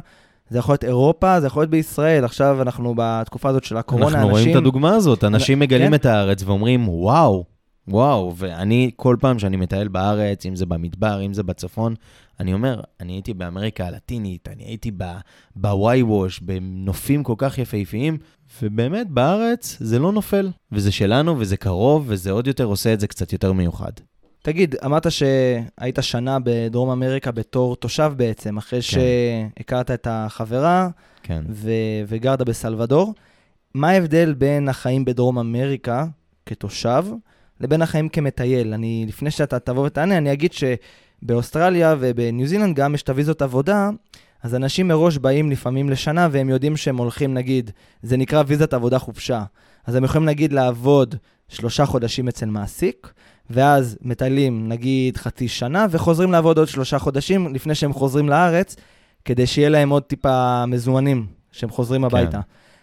זה יכול להיות אירופה, זה יכול להיות בישראל. עכשיו אנחנו בתקופה הזאת של הקורונה, אנחנו אנשים... רואים את הדוגמה הזאת, אנשים מגלים כן? את הארץ ואומרים, וואו, וואו, ואני, כל פעם שאני מטייל בארץ, אם זה במדבר, אם זה בצפון, אני אומר, אני הייתי באמריקה הלטינית, אני הייתי בוואי ווש, בנופים כל כך יפהפיים, ובאמת, בארץ זה לא נופל, וזה שלנו, וזה קרוב, וזה עוד יותר עושה את זה קצת יותר מיוחד. תגיד, אמרת שהיית שנה בדרום אמריקה בתור תושב בעצם, אחרי כן. שהכרת את החברה כן. ו- וגרת בסלבדור. מה ההבדל בין החיים בדרום אמריקה כתושב לבין החיים כמטייל? אני, לפני שאתה תבוא ותענה, אני אגיד שבאוסטרליה ובניו זילנד גם יש את הוויזות עבודה, אז אנשים מראש באים לפעמים לשנה והם יודעים שהם הולכים, נגיד, זה נקרא ויזת עבודה חופשה. אז הם יכולים, נגיד, לעבוד שלושה חודשים אצל מעסיק, ואז מטיילים נגיד חצי שנה, וחוזרים לעבוד עוד שלושה חודשים לפני שהם חוזרים לארץ, כדי שיהיה להם עוד טיפה מזומנים כשהם חוזרים כן. הביתה.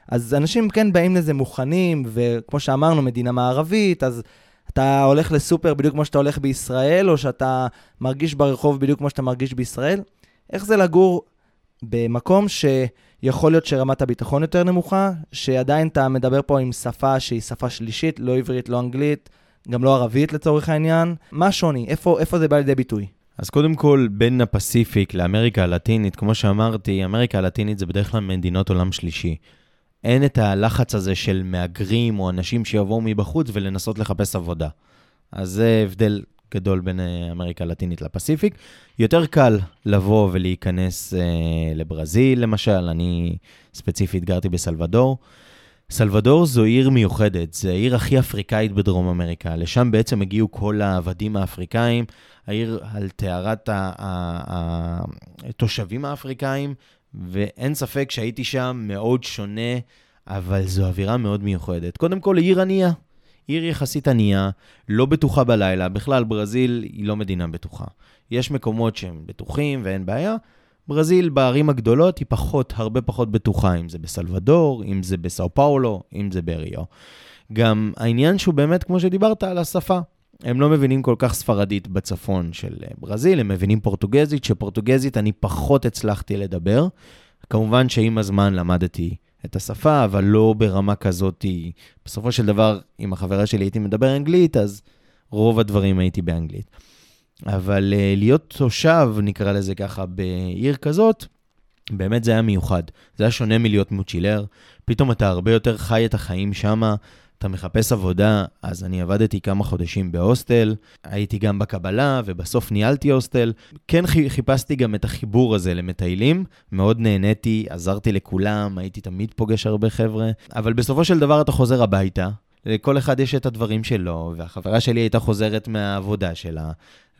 אז אנשים כן באים לזה מוכנים, וכמו שאמרנו, מדינה מערבית, אז אתה הולך לסופר בדיוק כמו שאתה הולך בישראל, או שאתה מרגיש ברחוב בדיוק כמו שאתה מרגיש בישראל. איך זה לגור במקום שיכול להיות שרמת הביטחון יותר נמוכה, שעדיין אתה מדבר פה עם שפה שהיא שפה שלישית, לא עברית, לא אנגלית, גם לא ערבית לצורך העניין. מה השוני? איפה, איפה זה בא לידי ביטוי? אז קודם כל, בין הפסיפיק לאמריקה הלטינית, כמו שאמרתי, אמריקה הלטינית זה בדרך כלל מדינות עולם שלישי. אין את הלחץ הזה של מהגרים או אנשים שיבואו מבחוץ ולנסות לחפש עבודה. אז זה הבדל גדול בין אה, אמריקה הלטינית לפסיפיק. יותר קל לבוא ולהיכנס אה, לברזיל, למשל, אני ספציפית גרתי בסלבדור. סלבדור זו עיר מיוחדת, זו העיר הכי אפריקאית בדרום אמריקה. לשם בעצם הגיעו כל העבדים האפריקאים, העיר על טהרת התושבים האפריקאים, ואין ספק שהייתי שם מאוד שונה, אבל זו אווירה מאוד מיוחדת. קודם כל, עיר ענייה. עיר יחסית ענייה, לא בטוחה בלילה. בכלל, ברזיל היא לא מדינה בטוחה. יש מקומות שהם בטוחים ואין בעיה, ברזיל בערים הגדולות היא פחות, הרבה פחות בטוחה, אם זה בסלבדור, אם זה בסאו פאולו, אם זה בריו. גם העניין שהוא באמת, כמו שדיברת, על השפה. הם לא מבינים כל כך ספרדית בצפון של אה, ברזיל, הם מבינים פורטוגזית, שפורטוגזית אני פחות הצלחתי לדבר. כמובן שעם הזמן למדתי את השפה, אבל לא ברמה כזאת. בסופו של דבר, עם החברה שלי הייתי מדבר אנגלית, אז רוב הדברים הייתי באנגלית. אבל uh, להיות תושב, נקרא לזה ככה, בעיר כזאת, באמת זה היה מיוחד. זה היה שונה מלהיות מוצ'ילר. פתאום אתה הרבה יותר חי את החיים שמה, אתה מחפש עבודה, אז אני עבדתי כמה חודשים בהוסטל, הייתי גם בקבלה, ובסוף ניהלתי הוסטל. כן חיפשתי גם את החיבור הזה למטיילים, מאוד נהניתי, עזרתי לכולם, הייתי תמיד פוגש הרבה חבר'ה, אבל בסופו של דבר אתה חוזר הביתה, לכל אחד יש את הדברים שלו, והחברה שלי הייתה חוזרת מהעבודה שלה,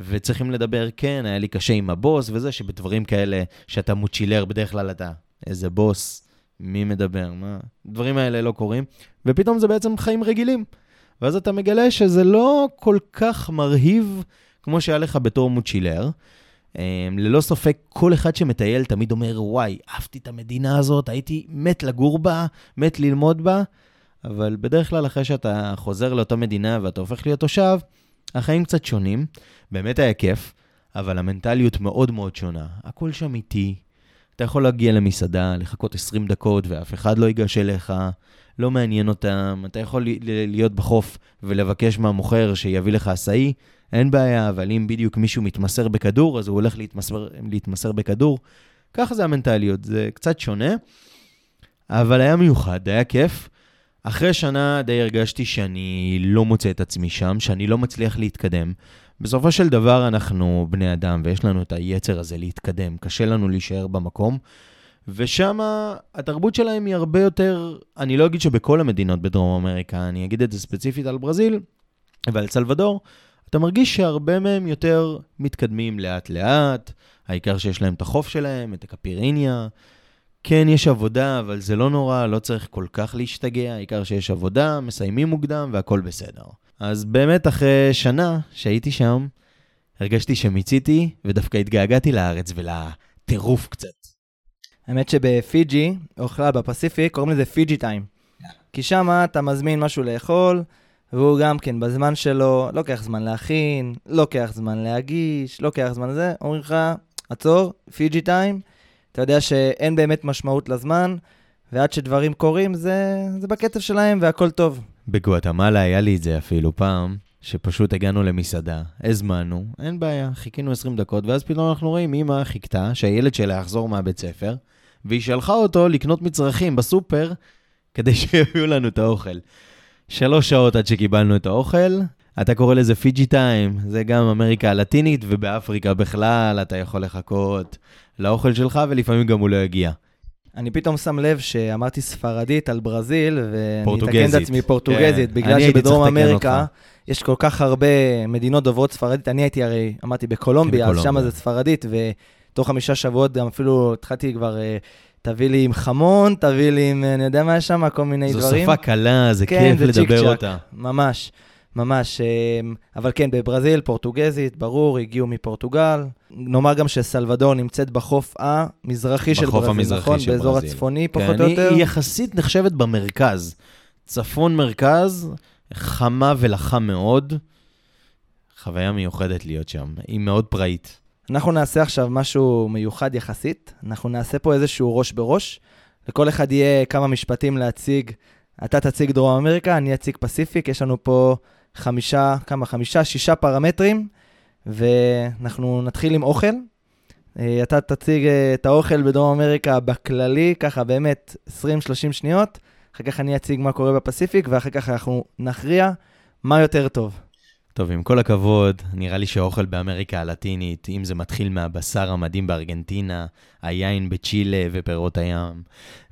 וצריכים לדבר, כן, היה לי קשה עם הבוס וזה, שבדברים כאלה, שאתה מוצ'ילר, בדרך כלל אתה, איזה בוס, מי מדבר, מה, הדברים האלה לא קורים, ופתאום זה בעצם חיים רגילים. ואז אתה מגלה שזה לא כל כך מרהיב כמו שהיה לך בתור מוצ'ילר. אמ, ללא ספק, כל אחד שמטייל תמיד אומר, וואי, אהבתי את המדינה הזאת, הייתי מת לגור בה, מת ללמוד בה, אבל בדרך כלל אחרי שאתה חוזר לאותה מדינה ואתה הופך להיות תושב, החיים קצת שונים. באמת היה כיף, אבל המנטליות מאוד מאוד שונה. הכל שם איטי. אתה יכול להגיע למסעדה, לחכות 20 דקות ואף אחד לא ייגש אליך, לא מעניין אותם. אתה יכול להיות בחוף ולבקש מהמוכר שיביא לך עשאי, אין בעיה, אבל אם בדיוק מישהו מתמסר בכדור, אז הוא הולך להתמסר, להתמסר בכדור. ככה זה המנטליות, זה קצת שונה, אבל היה מיוחד, היה כיף. אחרי שנה די הרגשתי שאני לא מוצא את עצמי שם, שאני לא מצליח להתקדם. בסופו של דבר אנחנו בני אדם ויש לנו את היצר הזה להתקדם, קשה לנו להישאר במקום. ושם התרבות שלהם היא הרבה יותר, אני לא אגיד שבכל המדינות בדרום אמריקה, אני אגיד את זה ספציפית על ברזיל ועל סלבדור, אתה מרגיש שהרבה מהם יותר מתקדמים לאט-לאט, העיקר שיש להם את החוף שלהם, את הקפיריניה. כן, יש עבודה, אבל זה לא נורא, לא צריך כל כך להשתגע, העיקר שיש עבודה, מסיימים מוקדם והכל בסדר. אז באמת אחרי שנה שהייתי שם, הרגשתי שמיציתי, ודווקא התגעגעתי לארץ ולטירוף קצת. האמת שבפיג'י, או בכלל בפסיפיק, קוראים לזה פיג'י טיים. כי שם אתה מזמין משהו לאכול, והוא גם כן בזמן שלו, לוקח זמן להכין, לוקח זמן להגיש, לוקח זמן לזה, אומרים לך, עצור, פיג'י טיים, אתה יודע שאין באמת משמעות לזמן, ועד שדברים קורים זה, זה בקצב שלהם והכל טוב. בגואטמלה היה לי את זה אפילו פעם, שפשוט הגענו למסעדה, הזמנו, אין בעיה, חיכינו 20 דקות, ואז פתאום אנחנו רואים אמא חיכתה שהילד שלה יחזור מהבית ספר, והיא שלחה אותו לקנות מצרכים בסופר כדי שיביאו לנו את האוכל. שלוש שעות עד שקיבלנו את האוכל, אתה קורא לזה פיג'י טיים, זה גם אמריקה הלטינית, ובאפריקה בכלל אתה יכול לחכות לאוכל שלך, ולפעמים גם הוא לא יגיע. אני פתאום שם לב שאמרתי ספרדית על ברזיל, ואני אתקן את עצמי פורטוגזית, כן. בגלל שבדרום אמריקה יש כל כך הרבה מדינות דוברות ספרדית. אני הייתי הרי, אמרתי, בקולומביה, אז שם זה ספרדית, ותוך חמישה שבועות גם אפילו התחלתי כבר... אה, תביא לי עם חמון, תביא לי עם, אני יודע מה יש שם, כל מיני זו דברים. זו שפה קלה, זה כן, כיף זה לדבר אותה. ממש. ממש, אמ, אבל כן, בברזיל, פורטוגזית, ברור, הגיעו מפורטוגל. נאמר גם שסלבדור נמצאת בחוף המזרחי של ברזיל, המזרחי נכון? של באזור ברזיל. הצפוני, כן, פחות או יותר. היא יחסית נחשבת במרכז. צפון-מרכז, חמה ולחה מאוד. חוויה מיוחדת להיות שם, היא מאוד פראית. אנחנו נעשה עכשיו משהו מיוחד יחסית. אנחנו נעשה פה איזשהו ראש בראש. לכל אחד יהיה כמה משפטים להציג. אתה תציג דרום אמריקה, אני אציג פסיפיק. יש לנו פה חמישה, כמה? חמישה, שישה פרמטרים, ואנחנו נתחיל עם אוכל. אה, אתה תציג אה, את האוכל בדרום אמריקה בכללי, ככה באמת 20-30 שניות, אחר כך אני אציג מה קורה בפסיפיק, ואחר כך אנחנו נכריע מה יותר טוב. טוב, עם כל הכבוד, נראה לי שהאוכל באמריקה הלטינית, אם זה מתחיל מהבשר המדהים בארגנטינה, היין בצ'ילה ופירות הים,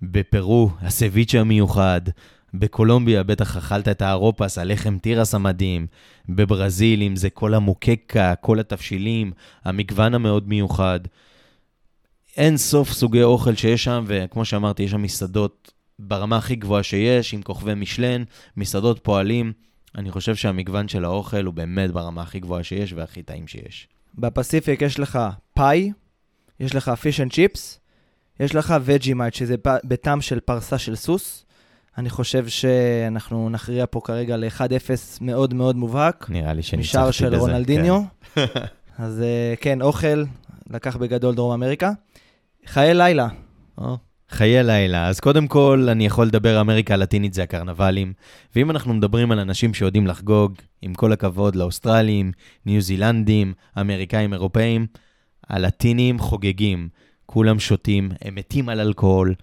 בפרו, הסביצ'ה המיוחד, בקולומביה בטח אכלת את הארפס, הלחם תירס המדהים. בברזיל, אם זה כל המוקקה, כל התבשילים, המגוון המאוד מיוחד. אין סוף סוגי אוכל שיש שם, וכמו שאמרתי, יש שם מסעדות ברמה הכי גבוהה שיש, עם כוכבי מישלן, מסעדות פועלים. אני חושב שהמגוון של האוכל הוא באמת ברמה הכי גבוהה שיש והכי טעים שיש. בפסיפיק יש לך פאי, יש לך fish and chips, יש לך וג'ימייט, שזה ב- בטעם של פרסה של סוס. אני חושב שאנחנו נכריע פה כרגע ל-1-0 מאוד מאוד מובהק, נראה לי שניצחתי משער בזה. של רונלדיניו. אז אה, כן, אוכל, לקח בגדול דרום אמריקה. חיי לילה, כן. חיי לילה. אז קודם כל, אני יכול לדבר אמריקה הלטינית זה הקרנבלים. ואם אנחנו מדברים על אנשים שיודעים לחגוג, עם כל הכבוד לאוסטרלים, ניו זילנדים, אמריקאים, אירופאים, הלטינים חוגגים. כולם שותים, הם מתים על אלכוהול,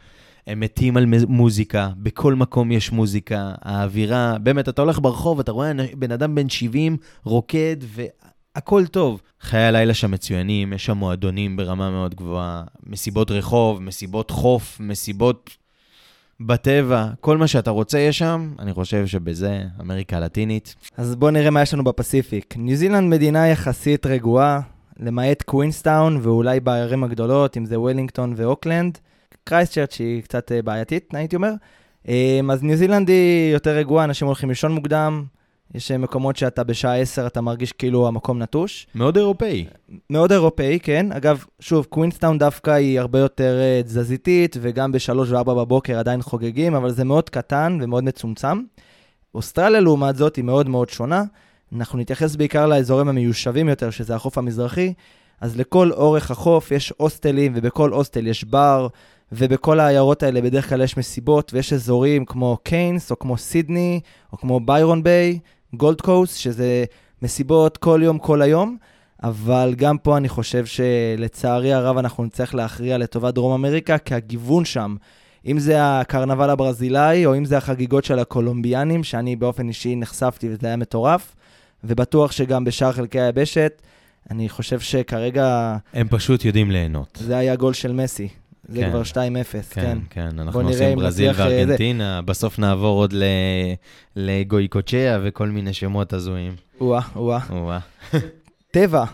הם מתים על מוזיקה, בכל מקום יש מוזיקה, האווירה, באמת, אתה הולך ברחוב, אתה רואה בן אדם בן 70 רוקד, והכל טוב. חיי הלילה שם מצוינים, יש שם מועדונים ברמה מאוד גבוהה, מסיבות רחוב, מסיבות חוף, מסיבות בטבע, כל מה שאתה רוצה יש שם, אני חושב שבזה אמריקה הלטינית. אז בואו נראה מה יש לנו בפסיפיק. ניו זילנד מדינה יחסית רגועה, למעט קווינסטאון ואולי בערים הגדולות, אם זה וולינגטון ואוקלנד. קרייסטצ'רץ' היא קצת אה, בעייתית, הייתי אומר. אה, אז ניו זילנד היא יותר רגועה, אנשים הולכים לישון מוקדם. יש אה, מקומות שאתה בשעה 10 אתה מרגיש כאילו המקום נטוש. מאוד אירופאי. מאוד אירופאי, כן. אגב, שוב, קווינסטאון דווקא היא הרבה יותר תזזיתית, וגם ב-3 ו-4 בבוקר עדיין חוגגים, אבל זה מאוד קטן ומאוד מצומצם. אוסטרליה, לעומת זאת, היא מאוד מאוד שונה. אנחנו נתייחס בעיקר לאזורים המיושבים יותר, שזה החוף המזרחי. אז לכל אורך החוף יש הוסטלים, ובכל הוסטל יש בר, ובכל העיירות האלה בדרך כלל יש מסיבות, ויש אזורים כמו קיינס, או כמו סידני, או כמו ביירון ביי, גולד קוסט, שזה מסיבות כל יום, כל היום. אבל גם פה אני חושב שלצערי הרב אנחנו נצטרך להכריע לטובת דרום אמריקה, כי הגיוון שם, אם זה הקרנבל הברזילאי, או אם זה החגיגות של הקולומביאנים, שאני באופן אישי נחשפתי וזה היה מטורף, ובטוח שגם בשאר חלקי היבשת, אני חושב שכרגע הם פשוט יודעים ליהנות. זה היה גול של מסי. זה כן. כבר 2-0, כן. כן, כן, אנחנו עושים ברזיל אה, זה. וארגנטינה, בסוף נעבור עוד לגויקוצ'יה וכל מיני שמות הזויים. או-אה, או-אה. או-אה. טבע,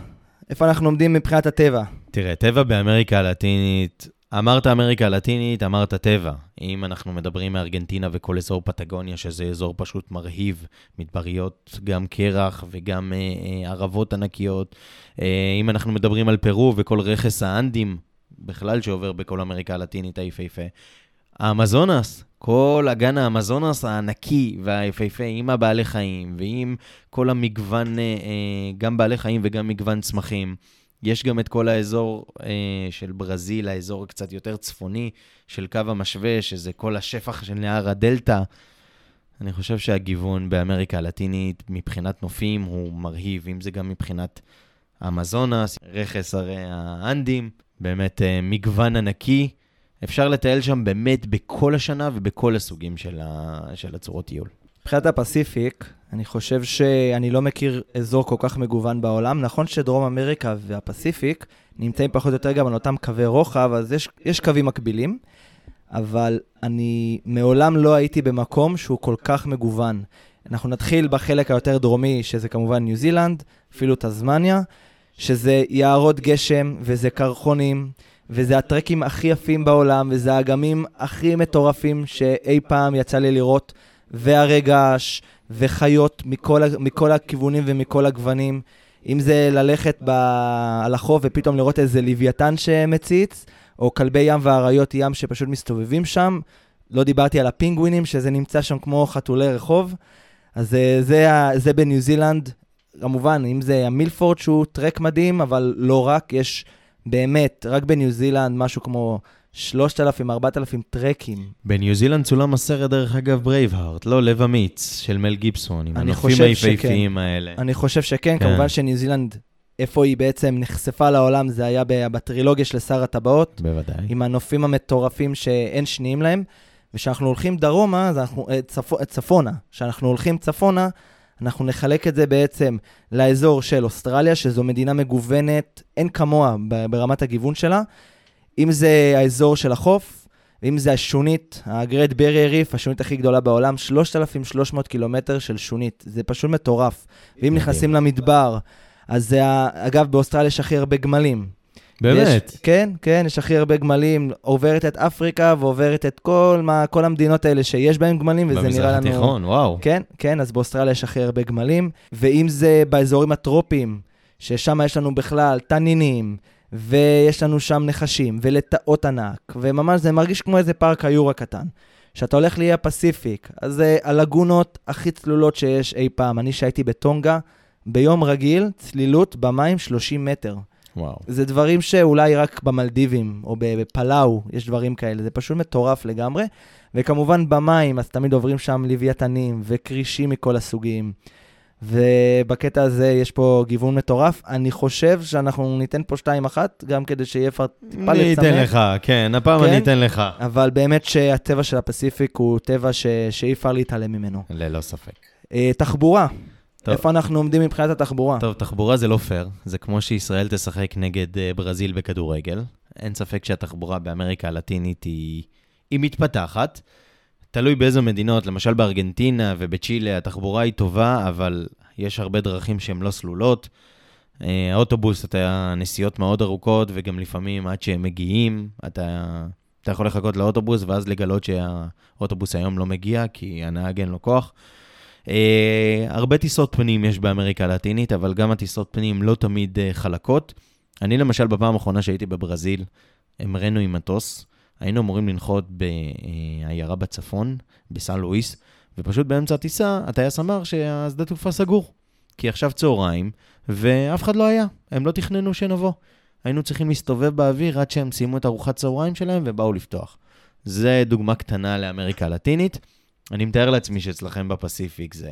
איפה אנחנו עומדים מבחינת הטבע? תראה, טבע באמריקה הלטינית, אמרת אמריקה הלטינית, אמרת טבע. אם אנחנו מדברים מארגנטינה וכל אזור פטגוניה, שזה אזור פשוט מרהיב, מדבריות, גם קרח וגם אה, אה, ערבות ענקיות. אה, אם אנחנו מדברים על פרו וכל רכס האנדים, בכלל שעובר בכל אמריקה הלטינית היפהפה. האמזונס, כל אגן האמזונס הענקי והיפהפה, עם הבעלי חיים ועם כל המגוון, אה, אה, גם בעלי חיים וגם מגוון צמחים. יש גם את כל האזור אה, של ברזיל, האזור קצת יותר צפוני של קו המשווה, שזה כל השפח של נהר הדלתא. אני חושב שהגיוון באמריקה הלטינית מבחינת נופים הוא מרהיב, אם זה גם מבחינת האמזונס, רכס הרי האנדים, באמת אה, מגוון ענקי. אפשר לטייל שם באמת בכל השנה ובכל הסוגים של, ה... של הצורות טיול. מבחינת הפסיפיק, אני חושב שאני לא מכיר אזור כל כך מגוון בעולם. נכון שדרום אמריקה והפסיפיק נמצאים פחות או יותר גם על אותם קווי רוחב, אז יש, יש קווים מקבילים, אבל אני מעולם לא הייתי במקום שהוא כל כך מגוון. אנחנו נתחיל בחלק היותר דרומי, שזה כמובן ניו זילנד, אפילו תזמניה, שזה יערות גשם וזה קרחונים. וזה הטרקים הכי יפים בעולם, וזה האגמים הכי מטורפים שאי פעם יצא לי לראות, והרגש, וחיות מכל, מכל הכיוונים ומכל הגוונים. אם זה ללכת ב... על החוף ופתאום לראות איזה לוויתן שמציץ, או כלבי ים ואריות ים שפשוט מסתובבים שם. לא דיברתי על הפינגווינים, שזה נמצא שם כמו חתולי רחוב. אז אה, זה, ה- זה בניו זילנד. כמובן, אם זה המילפורד שהוא טרק מדהים, אבל לא רק, יש באמת, רק בניו זילנד משהו כמו 3,000-4,000 טרקים. בניו זילנד צולם הסרט, דרך אגב, ברייבהארט, לא לב אמיץ, של מל גיבסון, עם הנופים היפהפיים האלה. אני חושב שכן, כן. כמובן שניו זילנד, איפה היא בעצם נחשפה לעולם, זה היה בטרילוגיה של שר הטבעות, בוודאי. עם הנופים המטורפים שאין שניים להם. וכשאנחנו הולכים דרומה, אנחנו, אה, אה, צפונה, כשאנחנו הולכים צפונה, אנחנו נחלק את זה בעצם לאזור של אוסטרליה, שזו מדינה מגוונת, אין כמוה ברמת הגיוון שלה. אם זה האזור של החוף, ואם זה השונית, הגרד ברי ריף, השונית הכי גדולה בעולם, 3,300 קילומטר של שונית. זה פשוט מטורף. ואם. נכנסים למדבר, אז זה, אגב, באוסטרליה יש הכי הרבה גמלים. באמת? יש, כן, כן, יש הכי הרבה גמלים. עוברת את אפריקה ועוברת את כל, מה, כל המדינות האלה שיש בהן גמלים, וזה במזרח נראה לנו... התיכון, וואו. כן, כן, אז באוסטרליה יש הכי הרבה גמלים. ואם זה באזורים הטרופיים, ששם יש לנו בכלל תנינים, ויש לנו שם נחשים, ולטאות ענק, וממש זה מרגיש כמו איזה פארק היורו הקטן. כשאתה הולך לאי הפסיפיק, אז זה הלגונות הכי צלולות שיש אי פעם. אני שהייתי בטונגה, ביום רגיל, צלילות במים 30 מטר. וואו. זה דברים שאולי רק במלדיבים או בפלאו יש דברים כאלה, זה פשוט מטורף לגמרי. וכמובן במים, אז תמיד עוברים שם לוויתנים וכרישים מכל הסוגים. ובקטע הזה יש פה גיוון מטורף. אני חושב שאנחנו ניתן פה 2-1, גם כדי שיהיה כבר טיפה אני לצמק. אתן לך, כן, הפעם כן? אני אתן לך. אבל באמת שהטבע של הפסיפיק הוא טבע ש... שאי אפשר להתעלם ממנו. ללא ספק. אה, תחבורה, טוב. איפה אנחנו עומדים מבחינת התחבורה? טוב, תחבורה זה לא פייר. זה כמו שישראל תשחק נגד אה, ברזיל בכדורגל. אין ספק שהתחבורה באמריקה הלטינית היא, היא מתפתחת. תלוי באיזה מדינות, למשל בארגנטינה ובצ'ילה התחבורה היא טובה, אבל יש הרבה דרכים שהן לא סלולות. אה, האוטובוס, אתה נסיעות מאוד ארוכות, וגם לפעמים עד שהם מגיעים, אתה, אתה יכול לחכות לאוטובוס, ואז לגלות שהאוטובוס היום לא מגיע, כי הנהג אין לו כוח. אה, הרבה טיסות פנים יש באמריקה הלטינית, אבל גם הטיסות פנים לא תמיד אה, חלקות. אני למשל, בפעם האחרונה שהייתי בברזיל, המראנו עם מטוס, היינו אמורים לנחות בעיירה בצפון, בסן לואיס, ופשוט באמצע הטיסה, הטייס אמר שהשדה תעופה סגור. כי עכשיו צהריים, ואף אחד לא היה, הם לא תכננו שנבוא. היינו צריכים להסתובב באוויר עד שהם סיימו את ארוחת צהריים שלהם ובאו לפתוח. זה דוגמה קטנה לאמריקה הלטינית. אני מתאר לעצמי שאצלכם בפסיפיק זה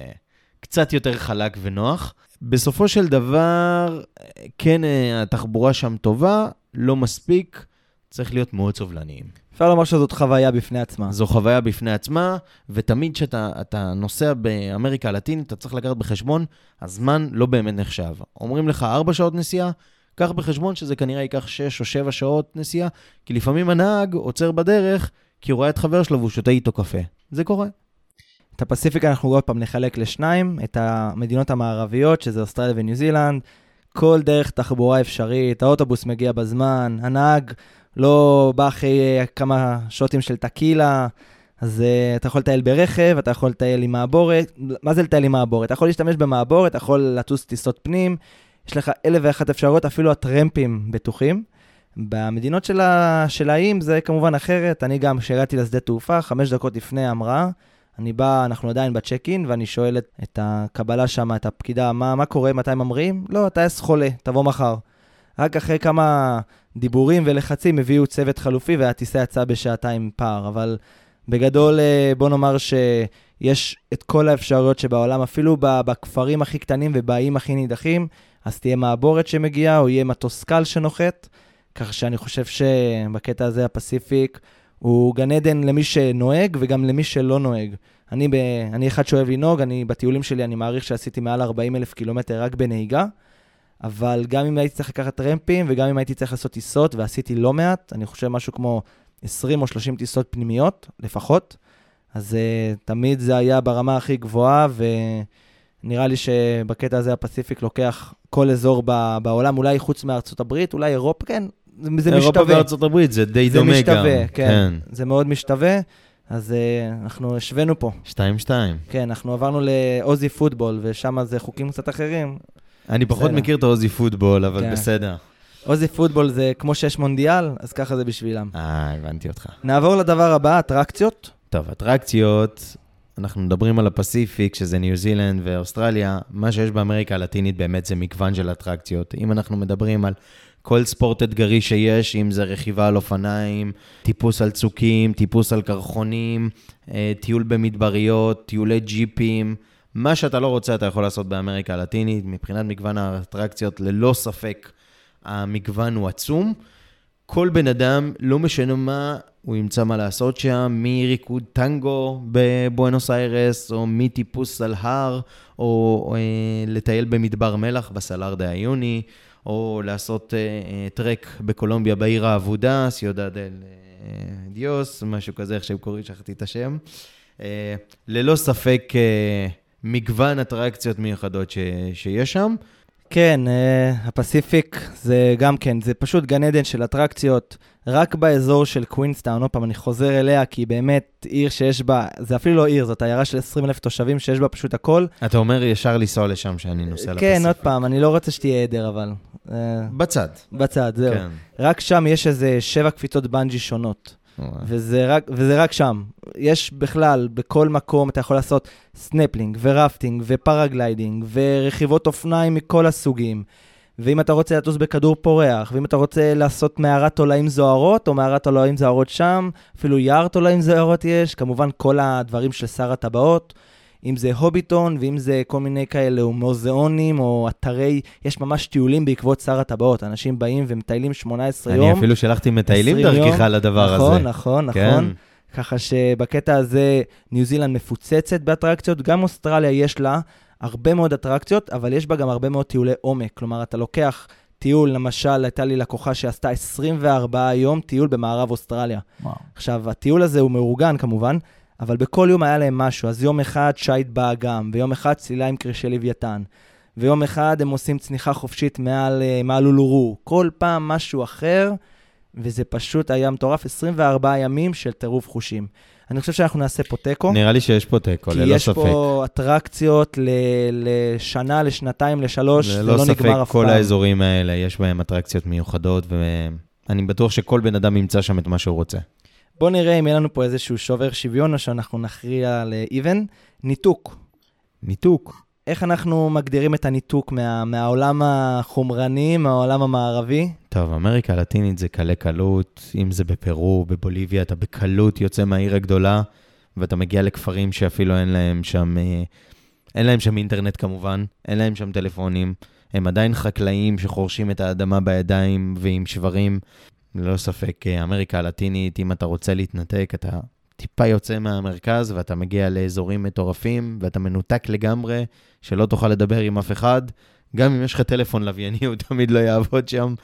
קצת יותר חלק ונוח. בסופו של דבר, כן, אה, התחבורה שם טובה, לא מספיק, צריך להיות מאוד סובלניים. אפשר לומר שזאת חוויה בפני עצמה. זו חוויה בפני עצמה, ותמיד כשאתה אתה נוסע באמריקה הלטינית, אתה צריך לקחת בחשבון, הזמן לא באמת נחשב. אומרים לך 4 שעות נסיעה, קח בחשבון שזה כנראה ייקח 6 או 7 שעות נסיעה, כי לפעמים הנהג עוצר בדרך, כי הוא רואה את חבר שלו והוא שותה איתו קפה. זה קורה. את הפסיפיק אנחנו עוד פעם נחלק לשניים, את המדינות המערביות, שזה אוסטרליה וניו זילנד, כל דרך תחבורה אפשרית, האוטובוס מגיע בזמן, הנהג לא בא אחרי אה, כמה שוטים של טקילה, אז uh, אתה יכול לטייל ברכב, אתה יכול לטייל עם מעבורת. מה זה לטייל עם מעבורת? אתה יכול להשתמש במעבורת, אתה יכול לטוס טיסות פנים, יש לך אלף ואחת אפשרויות, אפילו הטרמפים בטוחים. במדינות של, האיים זה כמובן אחרת, אני גם, כשהגעתי לשדה תעופה, חמש דקות לפני ההמראה, אני בא, אנחנו עדיין בצ'ק אין, ואני שואל את, את הקבלה שם, את הפקידה, מה, מה קורה, מתי ממריאים? לא, הטייס חולה, תבוא מחר. רק אחרי כמה דיבורים ולחצים הביאו צוות חלופי והטיסה יצאה בשעתיים פער, אבל בגדול אה, בוא נאמר שיש את כל האפשרויות שבעולם, אפילו בכפרים הכי קטנים ובאיים הכי נידחים, אז תהיה מעבורת שמגיעה או יהיה מטוס קל שנוחת, כך שאני חושב שבקטע הזה הפסיפיק הוא גן עדן למי שנוהג וגם למי שלא נוהג. אני, ב, אני אחד שאוהב לנהוג, אני בטיולים שלי, אני מעריך שעשיתי מעל 40 אלף קילומטר רק בנהיגה, אבל גם אם הייתי צריך לקחת טרמפים וגם אם הייתי צריך לעשות טיסות, ועשיתי לא מעט, אני חושב משהו כמו 20 או 30 טיסות פנימיות לפחות, אז uh, תמיד זה היה ברמה הכי גבוהה, ונראה לי שבקטע הזה הפסיפיק לוקח כל אזור ב, בעולם, אולי חוץ מארצות הברית, אולי אירופה, כן, זה, זה אירופה משתווה. וארצות הברית זה די זה דומה גם. משתווה, כן. זה מאוד משתווה, אז uh, אנחנו השווינו פה. 2-2. כן, אנחנו עברנו לעוזי פוטבול, ושם זה חוקים קצת אחרים. אני פחות בסדר. מכיר את העוזי פוטבול, אבל כן. בסדר. עוזי פוטבול זה כמו שיש מונדיאל, אז ככה זה בשבילם. אה, הבנתי אותך. נעבור לדבר הבא, אטרקציות. טוב, אטרקציות, אנחנו מדברים על הפסיפיק, שזה ניו זילנד ואוסטרליה. מה שיש באמריקה הלטינית באמת זה מגוון של אטרקציות. אם אנחנו מדברים על כל ספורט אתגרי שיש, אם זה רכיבה על אופניים, טיפוס על צוקים, טיפוס על קרחונים, אה, טיול במדבריות, טיולי ג'יפים, מה שאתה לא רוצה אתה יכול לעשות באמריקה הלטינית. מבחינת מגוון האטרקציות, ללא ספק המגוון הוא עצום. כל בן אדם, לא משנה מה, הוא ימצא מה לעשות שם, מריקוד טנגו בבואנוס איירס, או מטיפוס על הר, או, או אה, לטייל במדבר מלח בסלאר דה עיוני, או לעשות אה, אה, טרק בקולומביה בעיר האבודה, סיודה דל אה, דיוס, משהו כזה, איך שהם קוראים, שכחתי את השם. ללא ספק מגוון אטרקציות מיוחדות ש, שיש שם. כן, הפסיפיק זה גם כן, זה פשוט גן עדן של אטרקציות, רק באזור של קווינסטאון, עוד פעם, אני חוזר אליה, כי היא באמת עיר שיש בה, זה אפילו לא עיר, זאת עיירה של 20 אלף תושבים שיש בה פשוט הכל. אתה אומר ישר לנסוע לשם שאני נוסע לפסיפיק. כן, עוד פעם, אני לא רוצה שתהיה עדר, אבל... אה, בצד. בצד, זהו. כן. רק שם יש איזה שבע קפיצות בנג'י שונות. וזה רק, וזה רק שם. יש בכלל, בכל מקום אתה יכול לעשות סנפלינג ורפטינג ופרגליידינג ורכיבות אופניים מכל הסוגים. ואם אתה רוצה לטוס בכדור פורח, ואם אתה רוצה לעשות מערת תולעים זוהרות, או מערת תולעים זוהרות שם, אפילו יער תולעים זוהרות יש, כמובן כל הדברים של שר הטבעות. אם זה הוביטון, ואם זה כל מיני כאלה, או מוזיאונים, או אתרי, יש ממש טיולים בעקבות שר הטבעות. אנשים באים ומטיילים 18 אני יום. אפילו שלחתי מטיילים 20 יום. דרכך לדבר נכון, הזה. נכון, כן. נכון. ככה שבקטע הזה ניו זילנד מפוצצת באטרקציות, גם אוסטרליה יש לה הרבה מאוד אטרקציות, אבל יש בה גם הרבה מאוד טיולי עומק. כלומר, אתה לוקח טיול, למשל, הייתה לי לקוחה שעשתה 24 יום טיול במערב אוסטרליה. וואו. עכשיו, הטיול הזה הוא מאורגן כמובן, אבל בכל יום היה להם משהו. אז יום אחד שיט באגם, ויום אחד צלילה עם קרשי לוויתן, ויום אחד הם עושים צניחה חופשית מעל, אה, מעל אולורו. כל פעם משהו אחר, וזה פשוט היה מטורף. 24 ימים של טירוף חושים. אני חושב שאנחנו נעשה פה תיקו. נראה לי שיש פה תיקו, כי ללא יש ספק. פה אטרקציות ל- לשנה, לשנתיים, לשלוש, זה ללא לא ספק, נגמר אף פעם. כל האזורים האלה, יש בהם אטרקציות מיוחדות, ואני בטוח שכל בן אדם ימצא שם את מה שהוא רוצה. בואו נראה אם יהיה לנו פה איזשהו שובר שוויון, או שאנחנו נכריע ל-even. ניתוק. ניתוק. איך אנחנו מגדירים את הניתוק מה, מהעולם החומרני, מהעולם המערבי? טוב, אמריקה הלטינית זה קלי קלות, אם זה בפרו, בבוליביה, אתה בקלות יוצא מהעיר הגדולה, ואתה מגיע לכפרים שאפילו אין להם שם, אה, אין להם שם אינטרנט כמובן, אין להם שם טלפונים, הם עדיין חקלאים שחורשים את האדמה בידיים ועם שברים. ללא ספק, אה, אמריקה הלטינית, אם אתה רוצה להתנתק, אתה טיפה יוצא מהמרכז ואתה מגיע לאזורים מטורפים, ואתה מנותק לגמרי, שלא תוכל לדבר עם אף אחד. גם אם יש לך טלפון לווייני, הוא תמיד לא יעבוד שם.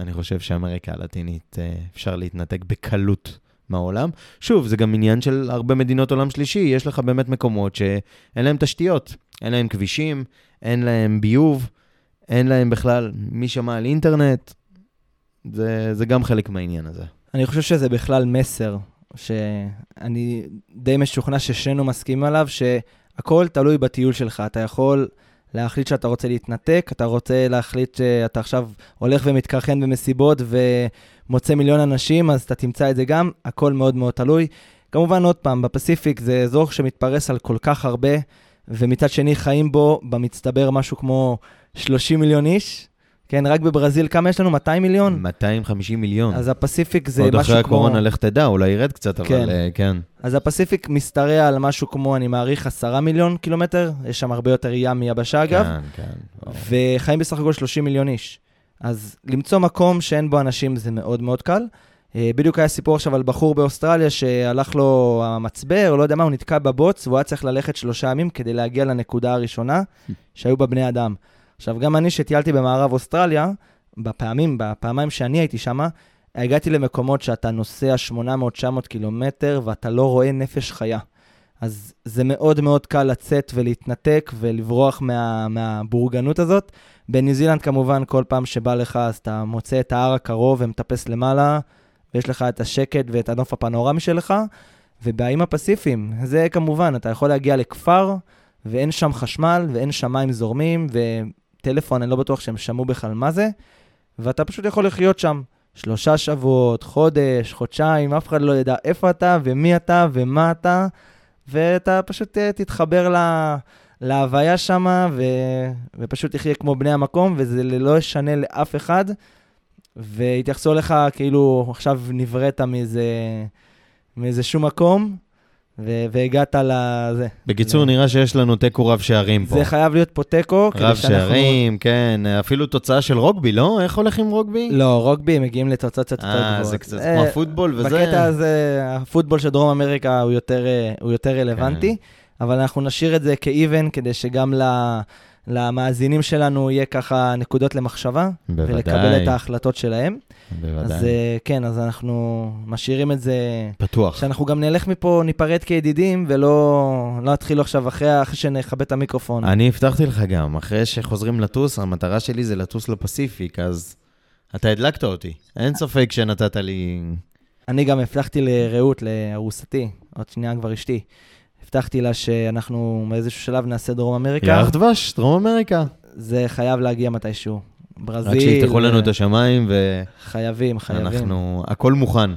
אני חושב שאמריקה הלטינית, אה, אפשר להתנתק בקלות מהעולם. שוב, זה גם עניין של הרבה מדינות עולם שלישי, יש לך באמת מקומות שאין להם תשתיות, אין להם כבישים, אין להם ביוב, אין להם בכלל מי שמע על אינטרנט. זה, זה גם חלק מהעניין הזה. אני חושב שזה בכלל מסר, שאני די משוכנע ששנינו מסכימים עליו, שהכל תלוי בטיול שלך. אתה יכול להחליט שאתה רוצה להתנתק, אתה רוצה להחליט שאתה עכשיו הולך ומתקרחן במסיבות ומוצא מיליון אנשים, אז אתה תמצא את זה גם, הכל מאוד מאוד תלוי. כמובן, עוד פעם, בפסיפיק זה אזור שמתפרס על כל כך הרבה, ומצד שני חיים בו במצטבר משהו כמו 30 מיליון איש. כן, רק בברזיל כמה יש לנו? 200 מיליון? 250 מיליון. אז הפסיפיק זה עוד משהו אחרי כמו... הקורונה, לך תדע, אולי ירד קצת, אבל כן. אה, כן. אז הפסיפיק משתרע על משהו כמו, אני מעריך, 10 מיליון קילומטר, יש שם הרבה יותר ים מיבשה אגב, כן, כן. וחיים בסך הכל 30 מיליון איש. אז למצוא מקום שאין בו אנשים זה מאוד מאוד קל. אה, בדיוק היה סיפור עכשיו על בחור באוסטרליה שהלך לו המצבר, לא יודע מה, הוא נתקע בבוץ, והוא היה צריך ללכת שלושה ימים כדי להגיע לנקודה הראשונה שהיו בה בני אדם. עכשיו, גם אני שטיילתי במערב אוסטרליה, בפעמים, בפעמיים שאני הייתי שם, הגעתי למקומות שאתה נוסע 800-900 קילומטר ואתה לא רואה נפש חיה. אז זה מאוד מאוד קל לצאת ולהתנתק ולברוח מה, מהבורגנות הזאת. בניו זילנד כמובן, כל פעם שבא לך, אז אתה מוצא את ההר הקרוב ומטפס למעלה, ויש לך את השקט ואת הנוף הפנורמי שלך. ובאיים הפסיפיים, זה כמובן, אתה יכול להגיע לכפר, ואין שם חשמל, ואין שמיים זורמים, וטלפון, אני לא בטוח שהם שמעו בכלל מה זה, ואתה פשוט יכול לחיות שם. שלושה שבועות, חודש, חודשיים, אף אחד לא ידע איפה אתה ומי אתה ומה אתה, ואתה פשוט אה, תתחבר ל... להוויה שם, ו... ופשוט תחיה כמו בני המקום, וזה לא ישנה לאף אחד, ויתייחסו אליך כאילו עכשיו נבראת מאיזה, מאיזה שום מקום. והגעת לזה. בקיצור, נראה שיש לנו תיקו רב שערים פה. זה חייב להיות פה תיקו, רב. שערים, כן, אפילו תוצאה של רוגבי, לא? איך הולך עם רוגבי? לא, רוגבי הם מגיעים לתוצאות קצת יותר גבוהות. אה, זה קצת אה, כמו הפוטבול וזה. בקטע הזה, הפוטבול של דרום אמריקה הוא יותר, אה, הוא יותר רלוונטי, כן. אבל אנחנו נשאיר את זה כאיבן, כדי שגם ל... למאזינים שלנו יהיה ככה נקודות למחשבה, בוודאי. ולקבל את ההחלטות שלהם. בוודאי. אז אה, כן, אז אנחנו משאירים את זה, פתוח. שאנחנו גם נלך מפה, ניפרד כידידים, ולא לא נתחיל עכשיו אחרי, אחרי שנכבה את המיקרופון. אני הבטחתי לך גם, אחרי שחוזרים לטוס, המטרה שלי זה לטוס לפסיפיק, אז אתה הדלקת אותי. אין ספק שנתת לי... אני גם הבטחתי לרעות, לארוסתי, עוד שנייה כבר אשתי, הבטחתי לה שאנחנו באיזשהו שלב נעשה דרום אמריקה. ירח דבש, דרום אמריקה. זה חייב להגיע מתישהו. ברזיל. רק שיפתחו לנו אה, את השמיים, חייבים, חייבים. ואנחנו... הכל מוכן.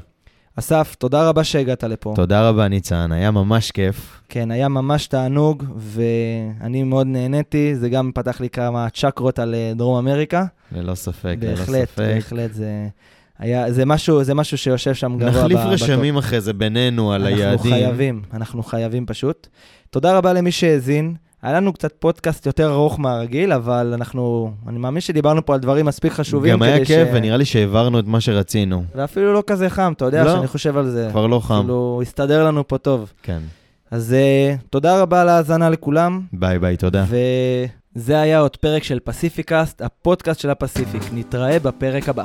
אסף, תודה רבה שהגעת לפה. תודה רבה, ניצן, היה ממש כיף. כן, היה ממש תענוג, ואני מאוד נהניתי. זה גם פתח לי כמה צ'קרות על אה, דרום אמריקה. ללא ספק, ללא בהחלט, ספק. בהחלט, זה... היה, זה משהו, זה משהו שיושב שם גבוה. נחליף ב- בטופ. רשמים אחרי זה בינינו על היעדים. אנחנו חייבים, אנחנו חייבים פשוט. תודה רבה למי שהאזין. היה לנו קצת פודקאסט יותר ארוך מהרגיל, אבל אנחנו, אני מאמין שדיברנו פה על דברים מספיק חשובים. גם היה כיף, ש- ונראה לי שהעברנו את מה שרצינו. ואפילו לא כזה חם, אתה יודע לא, שאני חושב על זה. כבר לא חם. כאילו, הסתדר לנו פה טוב. כן. אז אה, תודה רבה על ההאזנה לכולם, ביי ביי, תודה. וזה היה עוד פרק של פסיפיקאסט, הפודקאסט של הפסיפיק. נתראה בפרק הבא.